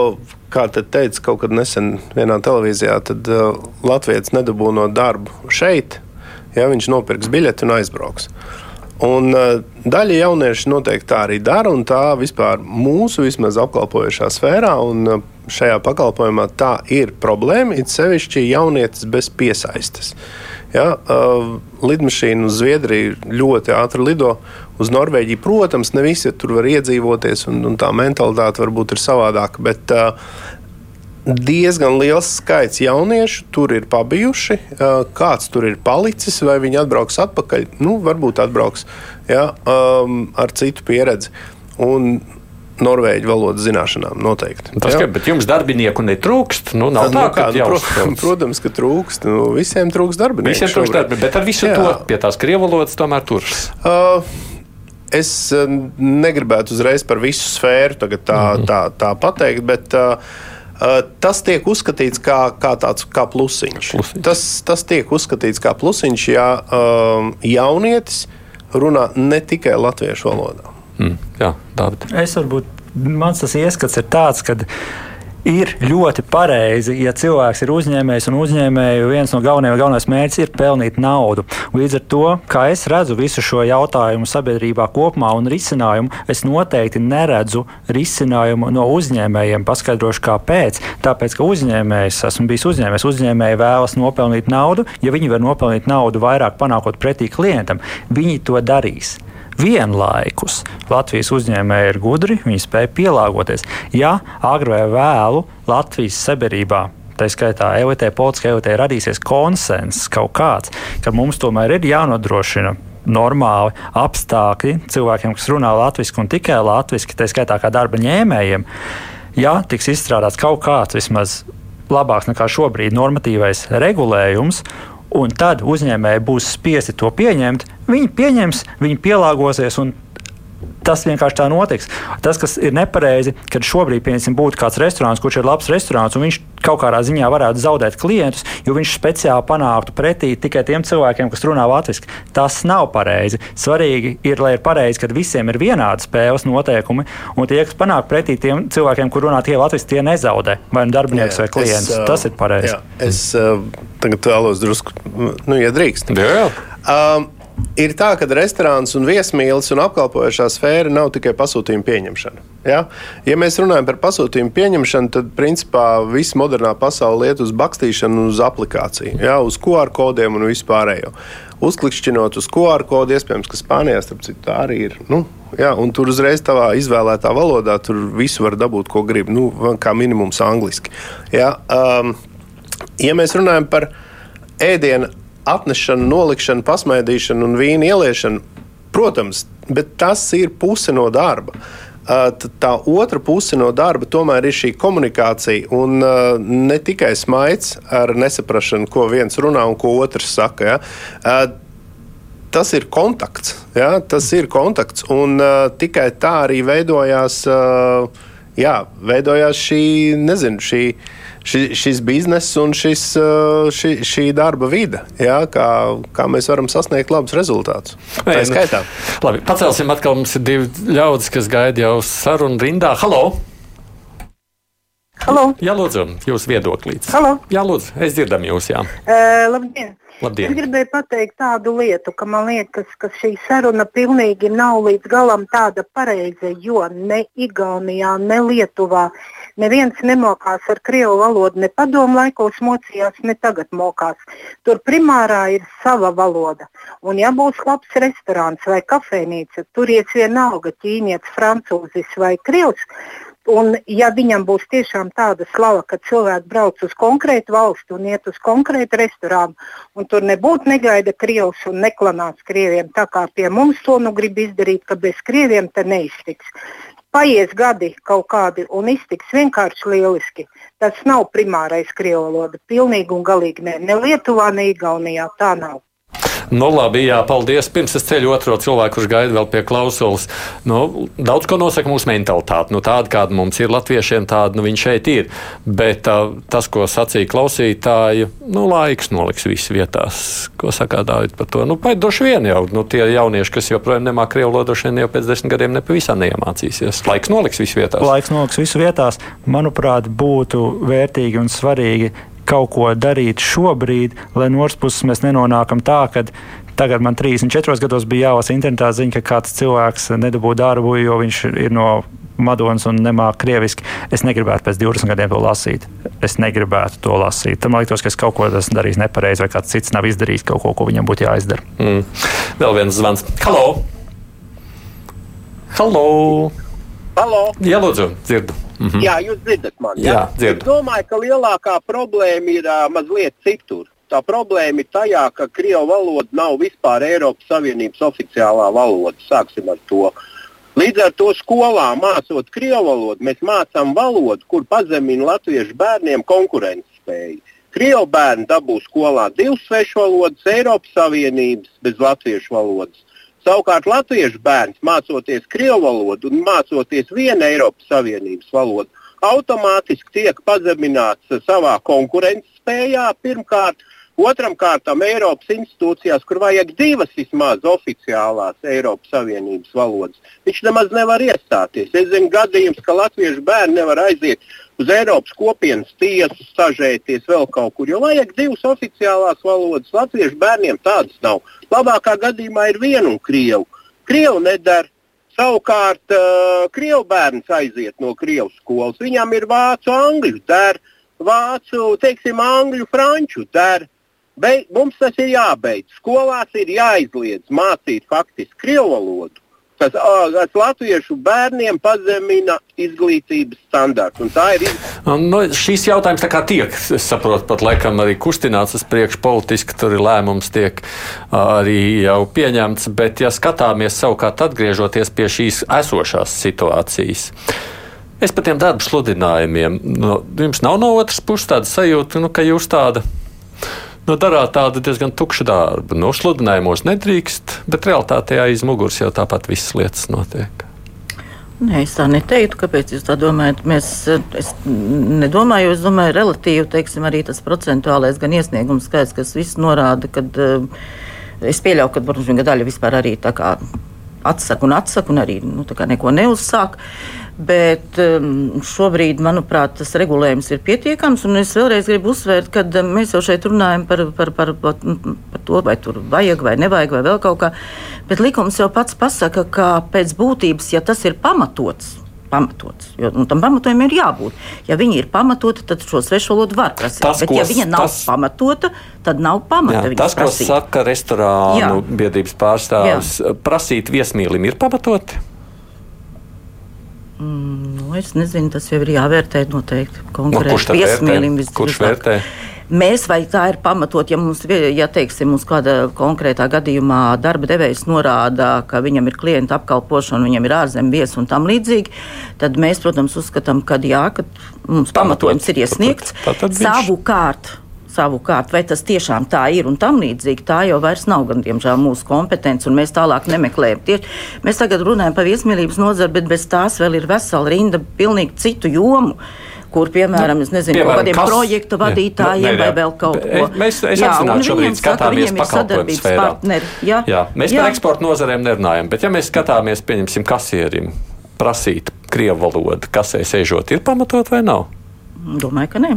Speaker 6: kā te teica kaut kad nesen vienā televīzijā, tad uh, Latvijas nedabū no darba šeit, ja viņš nopirks biļeti un aizbrauks. Uh, Un, uh, daļa jauniešu noteikti tā arī dara, un tā vispār mūsu vismaz apkalpojošā sfērā un uh, šajā pakalpojumā tā ir problēma. It sevišķi jaunietis bez piesaistes. Ja, uh, lidmašīna uz Zviedriju ļoti ātri lido. Uz Norvēģiju, protams, ne visi tur var iedzīvoties, un, un tā mentalitāte varbūt ir savādāka. Bet uh, diezgan liels skaits jauniešu tur ir pabijuši. Kāds tur ir palicis, vai viņi atbrauks atpakaļ? Nu, varbūt atbrauks ja, um, ar citu pieredzi. Un norvēģu valodas zināšanām. Noteikti.
Speaker 2: Tas, ka, bet jums darbinieku netrūkst. Nu, nav tā, nu, kā, nu,
Speaker 6: pro, protams, ka trūkst. Nu, visiem trūkst darbinieku.
Speaker 2: Visiem trūkst darbinieku, bet ar visu jā. to pie tās krievu valodas tomēr turas. Uh,
Speaker 6: es negribētu uzreiz par visu sfēru tā, mm -hmm. tā, tā pateikt, bet uh, tas tiek uzskatīts kā, kā tāds kā plusiņš. plusiņš. Tas, tas tiek uzskatīts kā plusiņš, ja uh, jaunietis runā ne tikai latviešu valodā.
Speaker 2: Mm, jā, Dāvid.
Speaker 3: Es varbūt, mans tas ieskats ir tāds, ka ir ļoti pareizi, ja cilvēks ir uzņēmējs un uzņēmēju viens no galvenajiem galvenais mērķis ir pelnīt naudu. Līdz ar to, kā es redzu visu šo jautājumu sabiedrībā kopumā un risinājumu, es noteikti neredzu risinājumu no uzņēmējiem. Paskaidrošu, kāpēc. Tāpēc, ka uzņēmējs, esmu bijis uzņēmējs, uzņēmēji vēlas nopelnīt naudu. Ja viņi var nopelnīt naudu vairāk panākot pretī klientam, viņi to darīs. Vienlaikus Latvijas uzņēmēji ir gudri, viņi spēj pielāgoties. Ja agri vai vēlu Latvijas sabiedrībā tā skaitā EVT, politiskā EVT radīsies konsensus kaut kāds, ka mums tomēr ir jānodrošina normāli apstākļi cilvēkiem, kas runā latviešu un tikai latviešu, tā skaitā kā darba ņēmējiem. Ja tiks izstrādāts kaut kāds vismaz labāks nekā šobrīd normatīvais regulējums, un tad uzņēmēji būs spiesti to pieņemt, viņi pieņems, viņi pielāgosies. Tas vienkārši tā notiks. Tas, kas ir nepareizi, kad šobrīd piemēram, būtu kāds restorāns, kurš ir labs restorāns, un viņš kaut kādā ziņā varētu zaudēt klientus, jo viņš speciāli panāktu pretī tikai tiem cilvēkiem, kas runā latviešu. Tas nav pareizi. Svarīgi ir, lai ir pareizi, ka visiem ir vienādi spēles noteikumi, un tie, kas panāk pretī tiem cilvēkiem, kur runā tikai latviešu, tie nezaudē vai nu darbinieks jā, vai klients. Es, Tas ir pareizi. Jā,
Speaker 6: es uh, tagad vēlos drusku, nu, ja drīkst. Jā, jā. Um, ir tā, ka restorāns un viesmīlis un apkalpojošā sfēra nav tikai pasūtījuma pieņemšana. Ja? ja mēs runājam par pasūtījumu pieņemšanu, tad principā viss modernā pasaule iet uz bakstīšanu, uz aplikāciju, ja? uz QR kodiem un vispārējo. Uzklikšķinot uz QR kodu, iespējams, ka Spānijā citu tā arī ir. Nu, ja? Tur uzreiz tavā izvēlētā valodā tur visu var dabūt, ko grib. Nu, kā minimums angliski. Ja? Um, ja mēs runājam par ēdienu atnešanu, nolikšanu, pasmaidīšanu un vīnu ieliešanu, protams, bet tas ir puse no darba. Tā otra puse no darba tomēr ir šī komunikācija, un ne tikai smaids ar nesaprašanu, ko viens runā un ko otrs saka. Ja? Tas ir kontakts. Ja? Tas ir kontakts, un tikai tā arī veidojās, jā, veidojās šī, nezinu, šī ši, šis bizness un šis, ši, šī darba vide, jā, kā, kā mēs varam sasniegt labus rezultātus. Tā ir skaitā.
Speaker 2: Labi, pacelsim atkal. Mums ir divi ļaudis, kas gaida jau sarunu rindā. Halo!
Speaker 9: Halo.
Speaker 2: Jā, lūdzu, jūsu viedoklīts.
Speaker 9: Halo.
Speaker 2: Jā, lūdzu, es dzirdam jūs, jā.
Speaker 9: Uh, labdien!
Speaker 2: Labdien.
Speaker 9: Es gribēju pateikt tādu lietu, ka man liekas, ka šī saruna pilnīgi nav līdz galam tāda pareiza, jo ne Igaunijā, ne Lietuvā neviens nemokās ar krievu valodu, ne padomu laikos mocījās, ne tagad mokās. Tur primārā ir sava valoda. Un ja būs labs restorāns vai kafejnīca, tur iet vienalga ķīnietis, francūzis vai krievs Un, ja viņam būs tiešām tāda slava, ka cilvēki brauc uz konkrētu valsti un iet uz konkrētu restorānu, un tur nebūtu negaida krievs un neklanāts krieviem, tā kā pie mums to nu grib izdarīt, ka bez krieviem te neiztiks. Paies gadi kaut kādi un iztiks vienkārši lieliski. Tas nav primārais krievu valoda. Pilnīgi un galīgi ne. Ne Lietuvā, ne Igaunijā tā nav.
Speaker 2: Nu, labi, jā, paldies. Pirms es ceļu otro cilvēku, kurš gaida vēl pie klausulas. Nu, daudz ko nosaka mūsu mentalitāte. Nu, tāda, kāda mums ir latviešiem, tāda nu, viņa šeit ir. Bet uh, tas, ko sacīja klausītāji, nu, laiks noliks visu vietās. Ko saka Dārvid par to? Nu, Paidoši vien jau nu, tie jaunieši, kas joprojām nemāk krievu valodu, jau pēc desmit gadiem nepavisam neiemācīsies. Laiks noliks visu vietās.
Speaker 3: Laiks noliks visu vietās. Manuprāt, būtu vērtīgi un svarīgi kaut ko darīt šobrīd, lai no otras puses mēs nenonākam tā, ka tagad man 34 gados bija jālasa internetā ziņa, ka kāds cilvēks nedabū darbu, jo viņš ir no madonas un nemāku krieviski, es negribētu pēc 20 gadiem to lasīt. Es negribētu to lasīt. Tam liekas, ka es kaut ko esmu darījis nepareizi, vai kāds cits nav izdarījis kaut ko, ko viņam būtu jāizdara.
Speaker 2: Mm. Vēl viens zvans. Halo! Halo!
Speaker 10: Halo!
Speaker 2: Jā, lūdzu, dzirdu.
Speaker 10: Mhm. Jā, jūs dzirdat mani.
Speaker 2: Jā, dzirdu.
Speaker 10: Es domāju, ka lielākā problēma ir uh, mazliet citur. Tā problēma ir tajā, ka krievu valoda nav vispār Eiropas Savienības oficiālā valoda. Sāksim ar to. Līdz ar to skolā mācot krievu valodu, mēs mācām valodu, kur pazemina latviešu bērniem konkurences spēju. Krievu bērni dabū skolā divas svešu valodas, Eiropas Savienības bez latviešu valodas. Savukārt latviešu bērns mācoties krievu valodu un mācoties vienu Eiropas Savienības valodu, automātiski tiek pazemināts savā konkurences spējā pirmkārt, Otram kārtam Eiropas institūcijās, kur vajag divas vismaz oficiālās Eiropas Savienības valodas, viņš nemaz nevar iestāties. Es zinu gadījums, ka latviešu bērni nevar aiziet uz Eiropas kopienas tiesu, stažēties vēl kaut kur, jo vajag divas oficiālās valodas. Latviešu bērniem tādas nav. Labākā gadījumā ir viena un krievu. Krievu nedara. Savukārt, uh, krievu bērns aiziet no krievu skolas. Viņam ir vācu, angļu, der, vācu, teiksim, angļu, franču, der. Beig, mums tas ir jābeidz. Skolās ir jāizliedz mācīt faktiski krievu valodu. Tas, tas latviešu bērniem pazemina izglītības standartu. Ir...
Speaker 2: Nu, šīs jautājums tiek, es saprotu, pat laikam arī kustināts uz priekšu politiski, tur ir lēmums tiek arī jau pieņemts, bet ja skatāmies savukārt atgriežoties pie šīs esošās situācijas. Es par tiem darbu sludinājumiem, nu, jums nav no otras puses tāda sajūta, nu, ka jūs tāda nu, darāt tādu diezgan tukšu darbu. Nu, sludinājumos nedrīkst, bet realitātē aiz muguras jau tāpat visas lietas notiek.
Speaker 5: Nē, es tā neteiktu, kāpēc jūs tā domājat. Mēs, es nedomāju, es domāju, relatīvi teiksim, arī tas procentuālais gan iesniegums skaits, kas viss norāda, ka uh, es pieļauju, ka viņa daļa vispār arī tā kā atsaka un atsaka un arī nu, neko neuzsāk. Bet um, šobrīd, manuprāt, tas regulējums ir pietiekams. Es vēlreiz gribu uzsvērt, ka um, mēs jau šeit runājam par, par, par, par, par to, vai tur vajag vai nevajag, vai vēl kaut kā. Bet likums jau pats pasaka, ka pēc būtības, ja tas ir pamatots, pamatots. Jo nu, tam pamatojumam ir jābūt. Ja viņi ir pamatoti, tad šo svešu valodu var prasīt. Tas, Bet, ja viņa nav tas, pamatota, tad nav pamata. Jā,
Speaker 2: tas, prasīt. ko saka restorānu jā. biedrības pārstāvis, jā. prasīt viesmīlim ir pamatoti.
Speaker 5: Mm, nu, es nezinu, tas jau ir jāvērtē noteikti.
Speaker 2: Nu, kurš vērtē? Kurš vērtē?
Speaker 5: Mēs vai tā ir pamatot, ja mums, ja teiksim, mums kāda konkrētā gadījumā darba devējs norāda, ka viņam ir klienta apkalpošana, viņam ir ārzemju viesis un tam līdzīgi, tad mēs, protams, uzskatām, ka jā, ka mums pamatojums ir iesniegts. Savukārt, Savukārt, vai tas tiešām tā ir un tam līdzīgi, tā jau vairs nav gan, diemžēl, mūsu kompetence, un mēs tālāk nemeklējam. Tieši, mēs tagad runājam par viesmīlības nozari, bet bez tās vēl ir vesela rinda pilnīgi citu jomu kur, piemēram, nu, nezinu, piemēram, kādiem kas? projektu vadītājiem ne, ne, vai vēl kaut ko.
Speaker 2: Mēs, es jā, apzināti šobrīd skatāmies pakalpojumu sfērā. Partneri, jā, jā, mēs jā. par eksporta nozarēm nerunājam, bet ja mēs skatāmies, pieņemsim, kasierim prasīt krievu valodu, kasē sēžot, ir pamatot vai nav?
Speaker 5: Domāju, ka nē.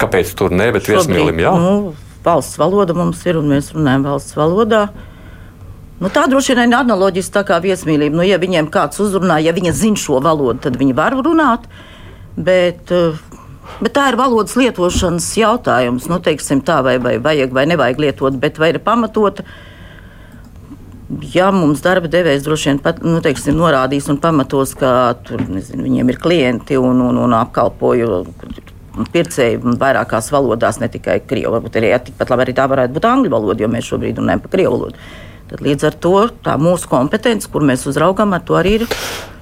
Speaker 2: Kāpēc tur ne, bet viesmīlim jā? Nu,
Speaker 5: valsts valoda mums ir un mēs runājam valsts valodā. Nu, tā droši vien ir analoģiski tā kā viesmīlība. Nu, ja viņiem kāds uzrunā, ja viņi zina šo valodu, tad viņi var runāt. Bet, eh, bet tā ir valodas lietošanas jautājums. Nu, teiksim, tā vai, vai vajag vai nevajag lietot, bet vai ir pamatota. Ja mums darba devējs droši vien pat, nu, teiksim, norādīs un pamatos, ka tur, nezinu, viņiem ir klienti un, un, un apkalpoju pircēji vairākās valodās, ne tikai krievu. Varbūt arī tikpat labi arī tā varētu būt angļu valoda, jo mēs šobrīd runājam par krievu valodu. Tad līdz ar to tā mūsu kompetence, kur mēs uzraugām, ar to arī ir.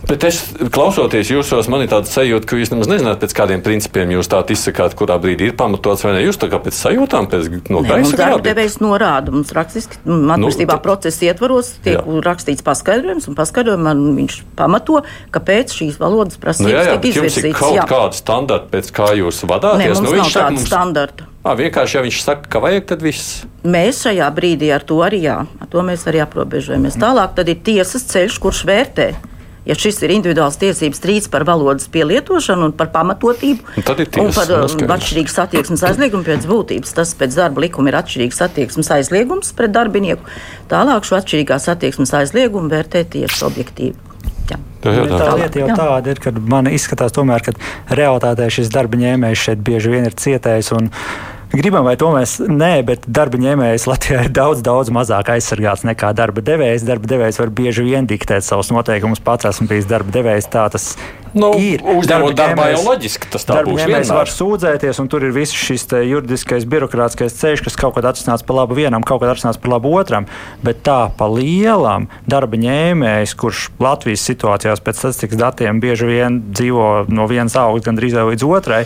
Speaker 2: Bet es klausoties jūsos, man ir tāds sajūta, ka jūs nemaz nezināt, pēc kādiem principiem jūs tā izsakāt, kurā brīdī ir pamatots vai ne. Jūs tā kā pēc sajūtām, pēc no
Speaker 5: Nē, gaisa grāmatā. Devējs norāda mums rakstiski, atbilstībā nu, procesa ietvaros tiek jā. rakstīts paskaidrojums, un paskaidrojumā viņš pamato, kāpēc šīs valodas prasības nu, jā, jā, tiek izvirzītas.
Speaker 2: Jums ir kaut jā. kāda standarta, pēc kā jūs vadāties.
Speaker 5: Nē, mums nu, nav tāda mums... standarta.
Speaker 2: À, vienkārši, ja viņš saka, ka vajag, tad viss.
Speaker 5: Mēs šajā brīdī ar to arī, jā, ar to mēs arī aprobežojamies. Tālāk tad ir tiesas ceļš, kurš vērtē. Ja šis ir individuāls tiesības strīds par valodas pielietošanu un par pamatotību, un, un par um, atšķirīgas attieksmes aizliegumu pēc būtības, tas pēc darba likuma ir atšķirīgs attieksmes aizliegums pret darbinieku. Tālāk šo atšķirīgās attieksmes aizliegumu vērtē tieši objektīvi. Jā.
Speaker 3: Jā, jā, tā lieta jau tāda ir, ka man izskatās, tomēr, ka realitātē šis darba ņēmējs šeit bieži vien ir cietējis. Gribam, vai to mēs nē, bet darba ņēmējs Latvijā ir daudz, daudz mazāk aizsargāts nekā darba devējs. Darba devējs var bieži vien diktēt savus noteikumus. Pats esmu bijis darba devējs, tā tas
Speaker 2: nu, ir. Uzņemot darbā jau loģiski, tas tā būs.
Speaker 3: Mēs varam sūdzēties, un tur ir viss šis juridiskais, birokrātiskais ceļš, kas kaut kad atsināts par labu vienam, kaut kad atsināts par labu otram. Bet tā pa lielam darba ņēmējs, kurš Latvijas situācijās pēc statistikas datiem bieži vien dzīvo no vienas augsts gandrīz līdz otrai,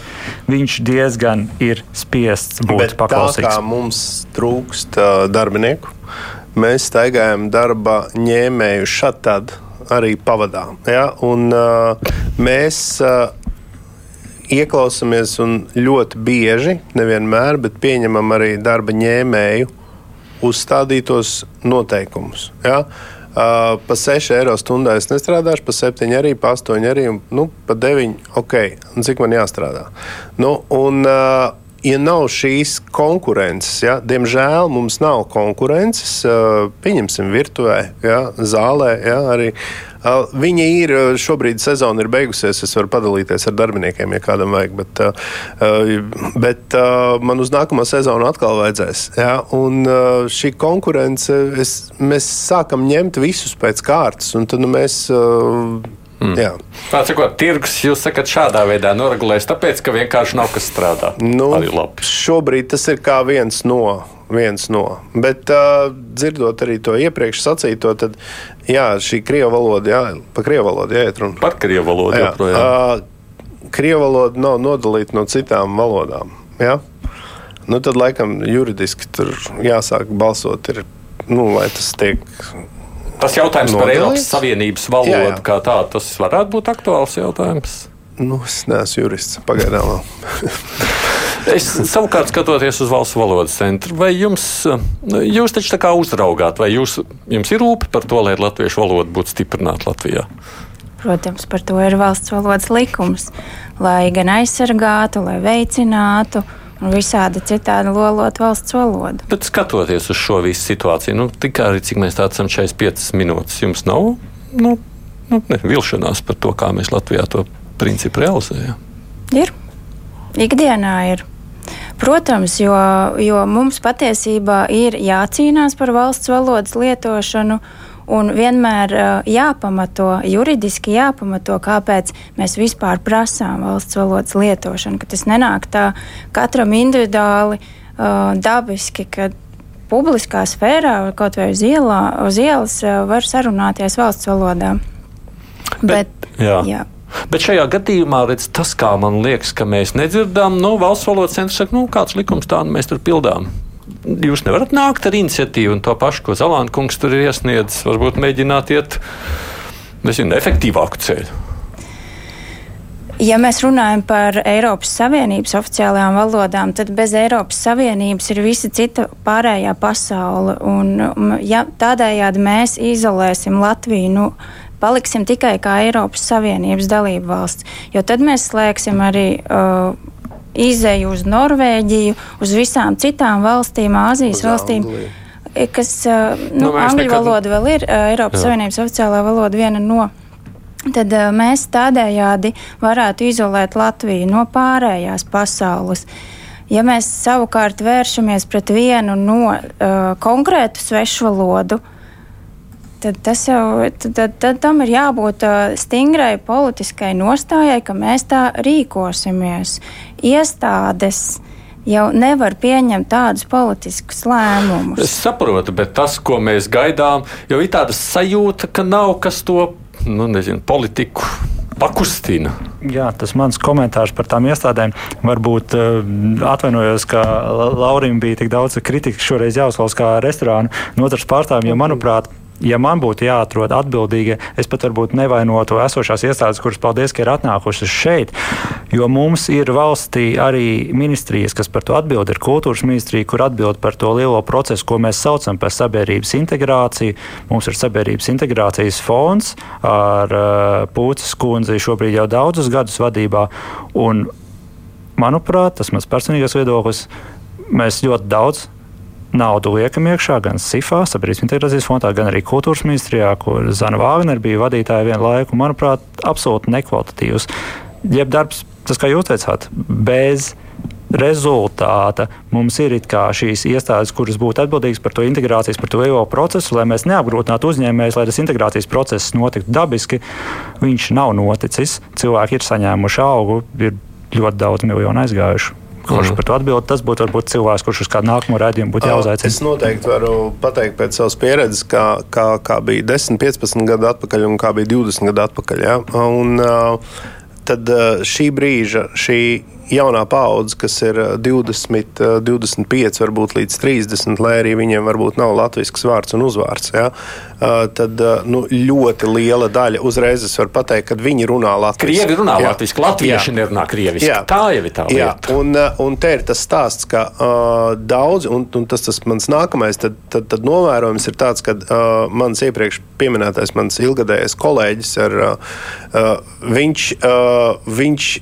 Speaker 3: viņš diezgan ir spiests spiests būt Bet paklausīgs.
Speaker 6: Tā kā mums trūkst uh, darbinieku, mēs staigājam darba ņēmēju šatad arī pavadā. Ja? Un, uh, mēs uh, ieklausāmies un ļoti bieži, nevienmēr, bet pieņemam arī darba ņēmēju uzstādītos noteikumus. Ja? Uh, pa 6 eiro stundā es nestrādāšu, pa 7 arī, pa 8 arī, un nu, pa 9. Ok, un cik man jāstrādā? Nu, un, uh, ja nav šīs konkurences, ja, diemžēl mums nav konkurences, pieņemsim virtuvē, ja, zālē, ja, arī. Viņa ir šobrīd sezona ir beigusies. Es varu padalīties ar darbiniekiem, ja kādam vajag. Bet, bet man uz nākamo sezonu atkal vajadzēs. Ja? Un šī konkurence, es, mēs sākam ņemt visus pēc kārtas. Un tad nu, mēs
Speaker 2: Mm. Jā. Tā sakot, tirgus jūs sakat šādā veidā noregulēs, tāpēc, ka vienkārši nav kas strādā.
Speaker 6: Nu, šobrīd tas ir kā viens no. Viens no. Bet, uh, dzirdot arī to iepriekš sacīto, tad jā, šī krievu valoda, jā, par krievu valodu jāiet runa.
Speaker 2: Par krievu valodu jā, joprojām. Uh,
Speaker 6: krievu valoda nav nodalīta no citām valodām. Jā? Nu, tad, laikam, juridiski tur jāsāk balsot, ir, nu, lai tas tiek
Speaker 2: Tas jautājums par Eiropas Savienības valodu jā, jā. kā tādu, tas varētu būt aktuāls jautājums.
Speaker 6: Nu, es neesmu jurists pagaidām.
Speaker 2: es savukārt skatoties uz valsts valodas centru, vai jums, jūs taču tā kā uzraugāt, vai jūs, jums ir rūpi par to, lai latviešu valoda būtu stiprināta Latvijā?
Speaker 4: Protams, par to ir valsts valodas likums, lai gan aizsargātu, lai veicinātu un visādi citādi lolot valsts valodu.
Speaker 2: Bet skatoties uz šo visu situāciju, nu, tikai arī cik mēs tādā esam 45 minūtes, jums nav nu, nu, ne, vilšanās par to, kā mēs Latvijā to principu realizējam?
Speaker 4: Ir. Ikdienā ir. Protams, jo, jo mums patiesībā ir jācīnās par valsts valodas lietošanu. Un vienmēr uh, jāpamato, juridiski jāpamato, kāpēc mēs vispār prasām valsts valodas lietošanu. Ka tas nenāk tā katram individuāli, uh, dabiski, ka publiskā sfērā, kaut vai uz, ielā, uz ielas, uh, var sarunāties valsts valodā.
Speaker 2: Bet, Bet, jā. Jā. Bet šajā gadījumā redz, tas, kā man liekas, ka mēs nedzirdam, nu, valsts valodas centrs saka, nu, kāds likums tā, nu, mēs tur pildām jūs nevarat nākt ar iniciatīvu un to pašu, ko Zalāna kungs tur ir iesniedzis, varbūt mēģināt iet nezinu, efektīvāku ceļu.
Speaker 4: Ja mēs runājam par Eiropas Savienības oficiālajām valodām, tad bez Eiropas Savienības ir visa cita pārējā pasaule. Un, ja tādējādi mēs izolēsim Latviju, nu, paliksim tikai kā Eiropas Savienības dalība valsts, jo tad mēs slēgsim arī uh, izēju uz Norvēģiju, uz visām citām valstīm, Āzijas uz valstīm. Angliju. Kas, nu, nu, angļu nekad... valoda vēl ir Eiropas Jā. Savienības oficiālā valoda viena no. Tad mēs tādējādi varētu izolēt Latviju no pārējās pasaules. Ja mēs savukārt vēršamies pret vienu no uh, konkrētu svešu valodu, tad, jau, tad, tad, tad tam ir jābūt stingrai politiskai nostājai, ka mēs tā rīkosimies. Iestādes jau nevar pieņemt tādus politiskus lēmumus.
Speaker 2: Es saprotu, bet tas, ko mēs gaidām, jau ir tāda sajūta, ka nav kas to nu, nezinu, politiku pakustina.
Speaker 3: Jā, tas mans komentārs par tām iestādēm. Varbūt uh, atvainojos, ka Laurim bija tik daudz kritikas šoreiz jāuzklausa kā restorānu notars pārstāvjiem, jo, manuprāt, ja man būtu jāatrod atbildīgie, es pat varbūt nevainotu esošās iestādes, kuras paldies, ka ir atnākušas šeit. Jo mums ir valstī arī ministrijas, kas par to atbild. Ir kultūras ministrija, kur atbild par to lielo procesu, ko mēs saucam par sabiedrības integrāciju. Mums ir sabiedrības integrācijas fonds ar uh, Pūces kundzi šobrīd jau daudzus gadus vadībā. Un, manuprāt, tas mans personīgais viedoklis, mēs ļoti daudz naudu liekam iekšā gan SIFā, sabiedrības integrācijas fondā, gan arī kultūras ministrijā, kur Zana Vāgner bija vadītāja vienu laiku. Manuprāt, absolūti nekvalitatīvs. Jeb darbs, tas kā jūs teicāt, bez rezultāta mums ir šīs iestādes, kuras būtu atbildīgas par to integrācijas, par to EO procesu, lai mēs neapgrūtinātu uzņēmējus, lai tas integrācijas process notiktu dabiski. Viņš nav noticis. Cilvēki ir saņēmuši augu, ir ļoti daudz miljonu aizgājuši. Kurš mm. par to atbild? Tas būtu varbūt cilvēks, kurš uz kādu nākamo redzējumu būtu jāuzaicina.
Speaker 6: Es noteikti varu pateikt pēc savas pieredzes, kā, kā, kā bija 10, 15 gadu atpakaļ un kā bija 20 gadu atpakaļ. Ja? Un, uh, tad uh, šī brīža, šī jaunā paudze, kas ir 20, 25, varbūt līdz 30, lai arī viņiem varbūt nav latviešu vārds un uzvārds, ja, tad nu, ļoti liela daļa uzreiz es varu pateikt, ka viņi runā latviešu.
Speaker 2: Krievi runā latviešu, latvieši nerunā krieviski. Jā. Tā jau ir tā lieta.
Speaker 6: Jā. Un, un te ir tas stāsts, ka uh, daudzi, un, un tas, tas mans nākamais tad, tad, tad novērojums ir tāds, ka uh, mans iepriekš pieminētais, mans ilgadējais kolēģis, ar, uh, viņš, uh, viņš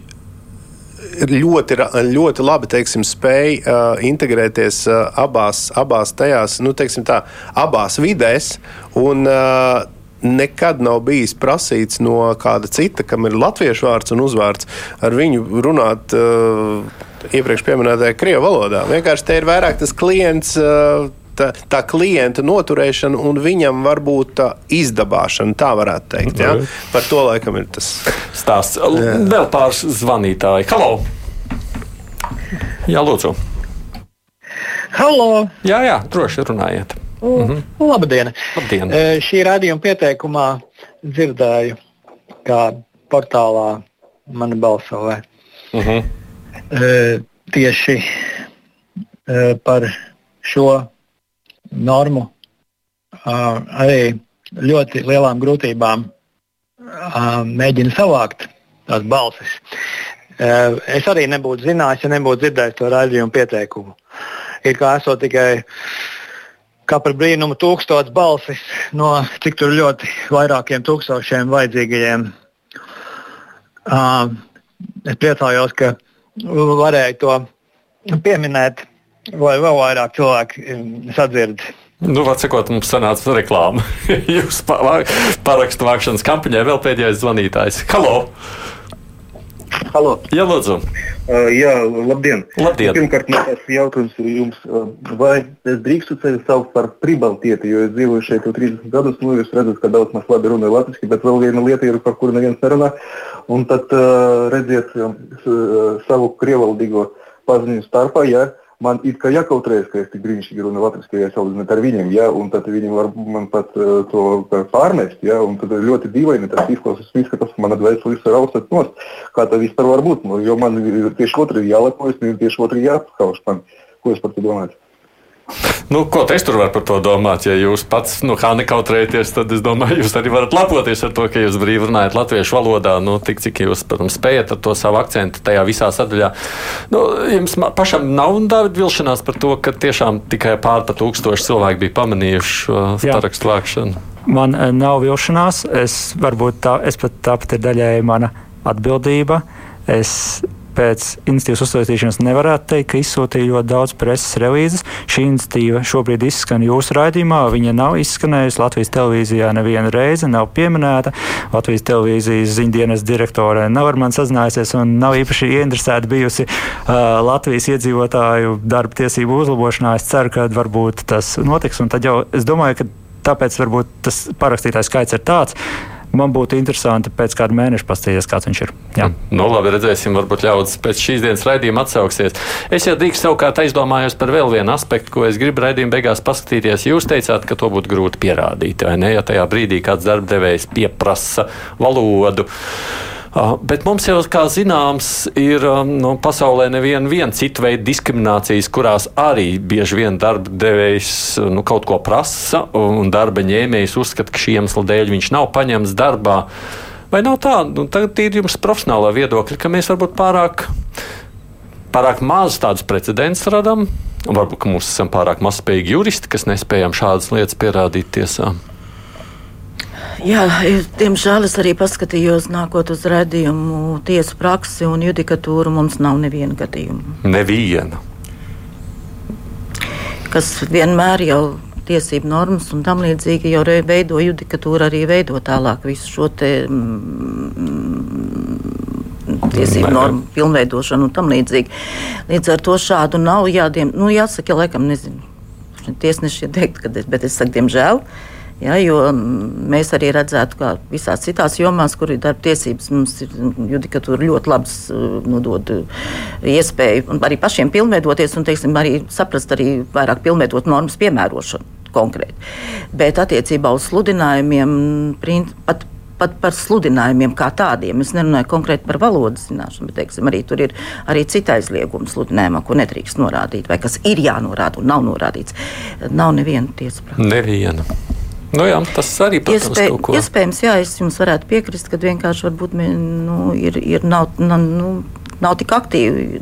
Speaker 6: ļoti, ļoti labi teiksim, spēj uh, integrēties uh, abās, abās tajās, nu, tā, abās vidēs. Un, uh, nekad nav bijis prasīts no kāda cita, kam ir latviešu vārds un uzvārds, ar viņu runāt. Uh, Iepriekš minētajā krievu valodā. Vienkārši te ir vairāk tas klients, uh, tā, klienta noturēšana un viņam varbūt izdabāšana, tā varētu teikt. Ja? Par to laikam ir tas
Speaker 2: stāsts. Jā. Vēl pāris zvanītāji. Halo! Jā, lūdzu!
Speaker 11: Halo!
Speaker 2: Jā, jā, droši runājiet.
Speaker 11: Mm -hmm. Labdien!
Speaker 2: Labdien.
Speaker 11: E, šī radījuma pieteikumā dzirdēju, kā portālā mana balsovē. Mm -hmm. e, tieši e, par šo normu arī ļoti lielām grūtībām mēģina savākt tās balsis. Es arī nebūtu zinājis, ja nebūtu dzirdējis to raidījumu pieteikumu. Ir kā esot tikai kā par brīnumu tūkstots balsis no cik tur ļoti vairākiem tūkstošiem vajadzīgajiem. Es priecājos, ka varēju to pieminēt lai vēl vairāk cilvēki sadzird.
Speaker 2: Nu, var sakot, mums sanāca reklāma. Jūs parakstu vākšanas kampaņai vēl pēdējais zvanītājs. Halo!
Speaker 12: Halo.
Speaker 2: Jā, lūdzu.
Speaker 12: Uh, jā, labdien.
Speaker 2: labdien.
Speaker 12: Pirmkārt, man tas jautājums jums, uh, vai es drīkstu sevi saukt par pribaltieti, jo es dzīvoju šeit jau 30 gadus, nu jūs redzat, ka daudz maz labi runāju latviski, bet vēl viena lieta ir, par kuru neviens nerunā. Un tad uh, redziet uh, savu krievaldīgo paziņu starpā, ja man it kā jākautrējas, ka es tik brīnišķīgi runāju latviešu, ja salīdzinot ar viņiem, ja, un tad viņi var man pat uh, to pārmest, ja, un tad ļoti dīvaini tas izklausās, izskatās, ka mana dvēsele ir raustat nost. Kā tā vispār var būt? Nu, jo man tieši otrs ir jālepojas, tieši otrs ir jāapskauž man. Ko es par to domāju?
Speaker 2: Nu, ko es tur varu par to domāt? Ja jūs pats nu, nekautrējaties, tad es domāju, jūs arī varat lepoties ar to, ka jūs brīvi runājat latviešu valodā. Nu, tik cik jūs, protams, spējat ar to savu akcentu tajā visā sadaļā. Nu, jums pašam nav Dāvid vilšanās par to, ka tiešām tikai pār pa tūkstoši cilvēki bija pamanījuši šo sarakstu vākšanu.
Speaker 3: Man eh, nav vilšanās. Es varbūt tā, es pat tāpat ir daļēji mana atbildība. Es pēc iniciatīvas uzstāstīšanas nevarētu teikt, ka izsūtīja ļoti daudz preses relīzes. Šī iniciatīva šobrīd izskan jūsu raidījumā. Viņa nav izskanējusi Latvijas televīzijā nevienu reizi, nav pieminēta. Latvijas televīzijas ziņdienas direktore nav ar mani sazinājusies un nav īpaši ieinteresēta bijusi uh, Latvijas iedzīvotāju darba tiesību uzlabošanā. Es ceru, ka varbūt tas notiks. Tad jau es domāju, ka tāpēc varbūt tas parakstītājs skaits ir tāds man būtu interesanti pēc kāda mēneša paskatīties, kāds viņš ir. Jā.
Speaker 2: Mm. Nu, labi, redzēsim, varbūt ļaudis pēc šīs dienas raidījuma atsauksies. Es jau drīkst savukārt aizdomājos par vēl vienu aspektu, ko es gribu raidījuma beigās paskatīties. Jūs teicāt, ka to būtu grūti pierādīt, vai ne? Ja tajā brīdī kāds darbdevējs pieprasa valodu. Uh, bet mums jau, kā zināms, ir um, nu, pasaulē neviena cita veida diskriminācijas, kurās arī bieži vien darba devējs nu, kaut ko prasa, un darba ņēmējs uzskata, ka šī iemesla dēļ viņš nav paņemts darbā. Vai nav tā, nu, tagad ir jums profesionālā viedokļa, ka mēs varbūt pārāk, pārāk maz tādus precedents radām, varbūt mums esam pārāk mazspējīgi juristi, kas nespējam šādas lietas pierādīt tiesām?
Speaker 5: Jā, diemžēl es arī paskatījos, nākot uz redzējumu, tiesu praksi un judikatūru. Mums nav neviena gadījuma.
Speaker 2: Neviena.
Speaker 5: kas vienmēr jau tiesību normas un tam līdzīgi jau veido judikatūru, arī veido tālāk visu šo te. Mm, tiesību normu pilnveidošanu un tam līdzīgi. Līdz ar to šādu nav jādiem, nu, jāsaka, laikam, nezinu. Tiesneši teikt, ka, bet es saku, diemžēl. Ja, jo mēs arī redzētu, ka visās citās jomās, kur ir darba tiesības, mums ir judikatūra ļoti labs, nu, dod iespēju arī pašiem pilnveidoties un teiksim, arī saprast, arī vairāk pilnveidot normas piemērošanu konkrēti. Bet attiecībā uz sludinājumiem, pat pat par sludinājumiem kā tādiem. Es nerunāju konkrēti par valodas zināšanu, bet teiksim, arī tur ir arī cita aizlieguma sludinājumā, ko nedrīkst norādīt, vai kas ir jānorāda un nav norādīts. Nav neviena tiesa prāta.
Speaker 2: Neviena. Nu jā, tas arī protams,
Speaker 5: Iespēj, ko... Iespējams, jā, es jums varētu piekrist, ka vienkārši varbūt nu, ir, ir nav, nu, nav tik aktīvi.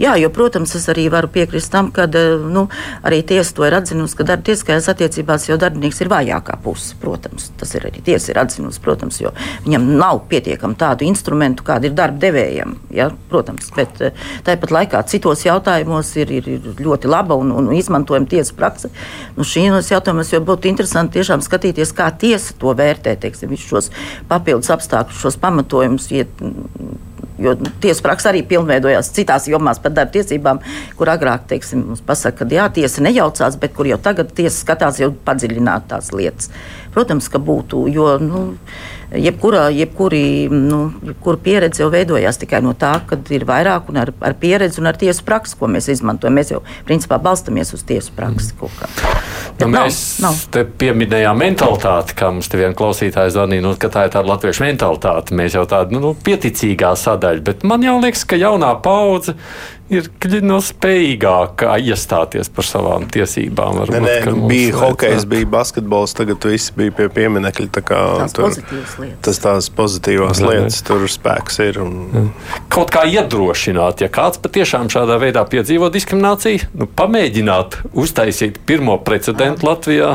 Speaker 5: Jā, jo, protams, es arī varu piekrist tam, ka eh, nu, arī tiesa to ir atzinusi, ka darba tiesiskajās attiecībās jau darbinieks ir vājākā puse. Protams, tas ir arī tiesa ir atzinusi, protams, jo viņam nav pietiekami tādu instrumentu, kāda ir darba devējiem. Ja, protams, bet eh, tāpat laikā citos jautājumos ir, ir, ir ļoti laba un, un izmantojama tiesa prakse. Nu, šīs jautājumos jau būtu interesanti tiešām skatīties, kā tiesa to vērtē, teiksim, šos papildus apstākļus, šos pamatojumus. Iet, Jo tiesa praksa arī pilnveidojās citās jomās par darba tiesībām, kur agrāk teiksim, mums pasaka, ka jā, tiesa nejaucās, bet kur jau tagad tiesa skatās jau padziļināt tās lietas. Protams, ka būtu, jo nu, jebkurā, jebkuri, nu, jebkura pieredze jau veidojās tikai no tā, ka ir vairāk un ar, ar pieredzi un ar tiesu praksi, ko mēs izmantojam. Mēs jau principā balstamies uz tiesu praksi.
Speaker 2: Mm. Nu, mēs nav, nav. pieminējām mentalitāti, kā mums te viena klausītāja zvanīja, nu, ka tā ir tāda latviešu mentalitāte. Mēs jau tāda nu, pieticīgā sadaļa, bet man jau liekas, ka jaunā paudze ir no spējīgāka iestāties par savām tiesībām.
Speaker 6: Varbūt, nē, nē, nu, bija hokejs, bija basketbols, tagad viss bija pie pieminekļa. Tā kā, tās tur, tas tās pozitīvās nē, lietas, nē. tur spēks ir. Un...
Speaker 2: Kaut kā iedrošināt, ja kāds patiešām šādā veidā piedzīvo diskrimināciju, nu, pamēģināt uztaisīt pirmo precedentu Latvijā.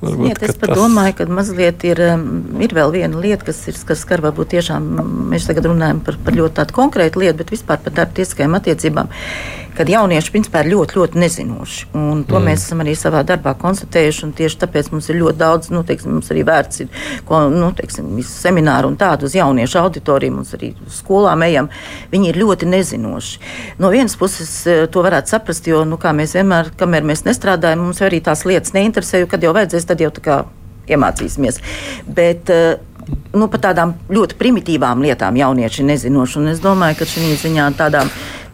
Speaker 5: Varbūt, Niet, es pat tas... domāju, ka mazliet ir, um, ir vēl viena lieta, kas, ir, kas skar varbūt tiešām, mēs tagad runājam par, par ļoti tādu konkrētu lietu, bet vispār par darba tiesiskajām attiecībām kad jaunieši principā ir ļoti, ļoti nezinoši. Un to mm. mēs esam arī savā darbā konstatējuši. Tieši tāpēc mums ir ļoti daudz, nu, teiksim, mums arī vērts ir ko, nu, teiksim, semināru un tādu uz jauniešu auditoriju. Mums arī skolām ejam. Viņi ir ļoti nezinoši. No vienas puses eh, to varētu saprast, jo, nu, kā mēs vienmēr, kamēr mēs nestrādājam, mums arī tās lietas neinteresē, jo kad jau vajadzēs, tad jau tā kā iemācīsimies. Bet, uh, nu, par tādām ļoti primitīvām lietām jaunieši nezinoši. Es domāju, ka šī ziņā tādām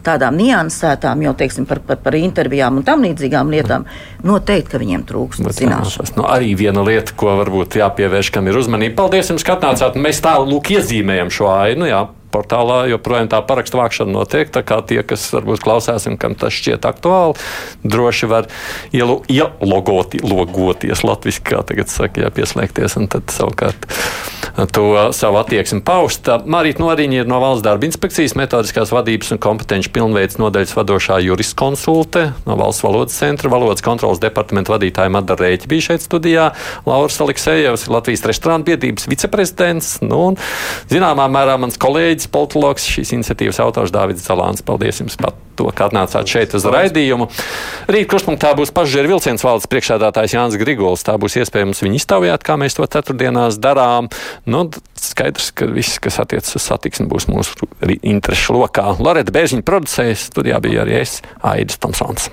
Speaker 5: tādām niansētām, jau teiksim, par, par, par intervijām un tam līdzīgām lietām, noteikti, ka viņiem trūkst zināšanas.
Speaker 2: Nu, arī viena lieta, ko varbūt jāpievērš, kam ir uzmanība. Paldies jums, ka atnācāt. Mēs tā lūk iezīmējam šo ainu. Jā portālā joprojām tā parakstu vākšana notiek. Tā kā tie, kas varbūt klausās un kam tas šķiet aktuāli, droši var ielu, ielogoti, logoties latviešu, kā tagad saka, jā, pieslēgties un tad savukārt to savu attieksmi paust. Marīta Noriņa ir no Valsts darba inspekcijas metodiskās vadības un kompetenci pilnveids nodaļas vadošā juriskonsulte no Valsts valodas centra, valodas kontrolas departamenta vadītāja Madara Rēķa bija šeit studijā, Lauras Aleksējevs, Latvijas restorāna biedrības viceprezidents, nu, un zināmā mērā mans kolēģis kolēģis, politologs, šīs iniciatīvas autors Dārvids Zalāns. Paldies jums par to, ka atnācāt šeit uz raidījumu. Rīt kruspunktā būs pašģēra vilciens valdes priekšādātājs Jānis Grigols. Tā būs iespējams viņu iztaujāt, kā mēs to ceturtdienās darām. Nu, skaidrs, ka viss, kas attiecas uz satiksmi, būs mūsu interešu lokā. Loreta Bērziņa producējas, studijā bija arī es, Aidis Tomsons.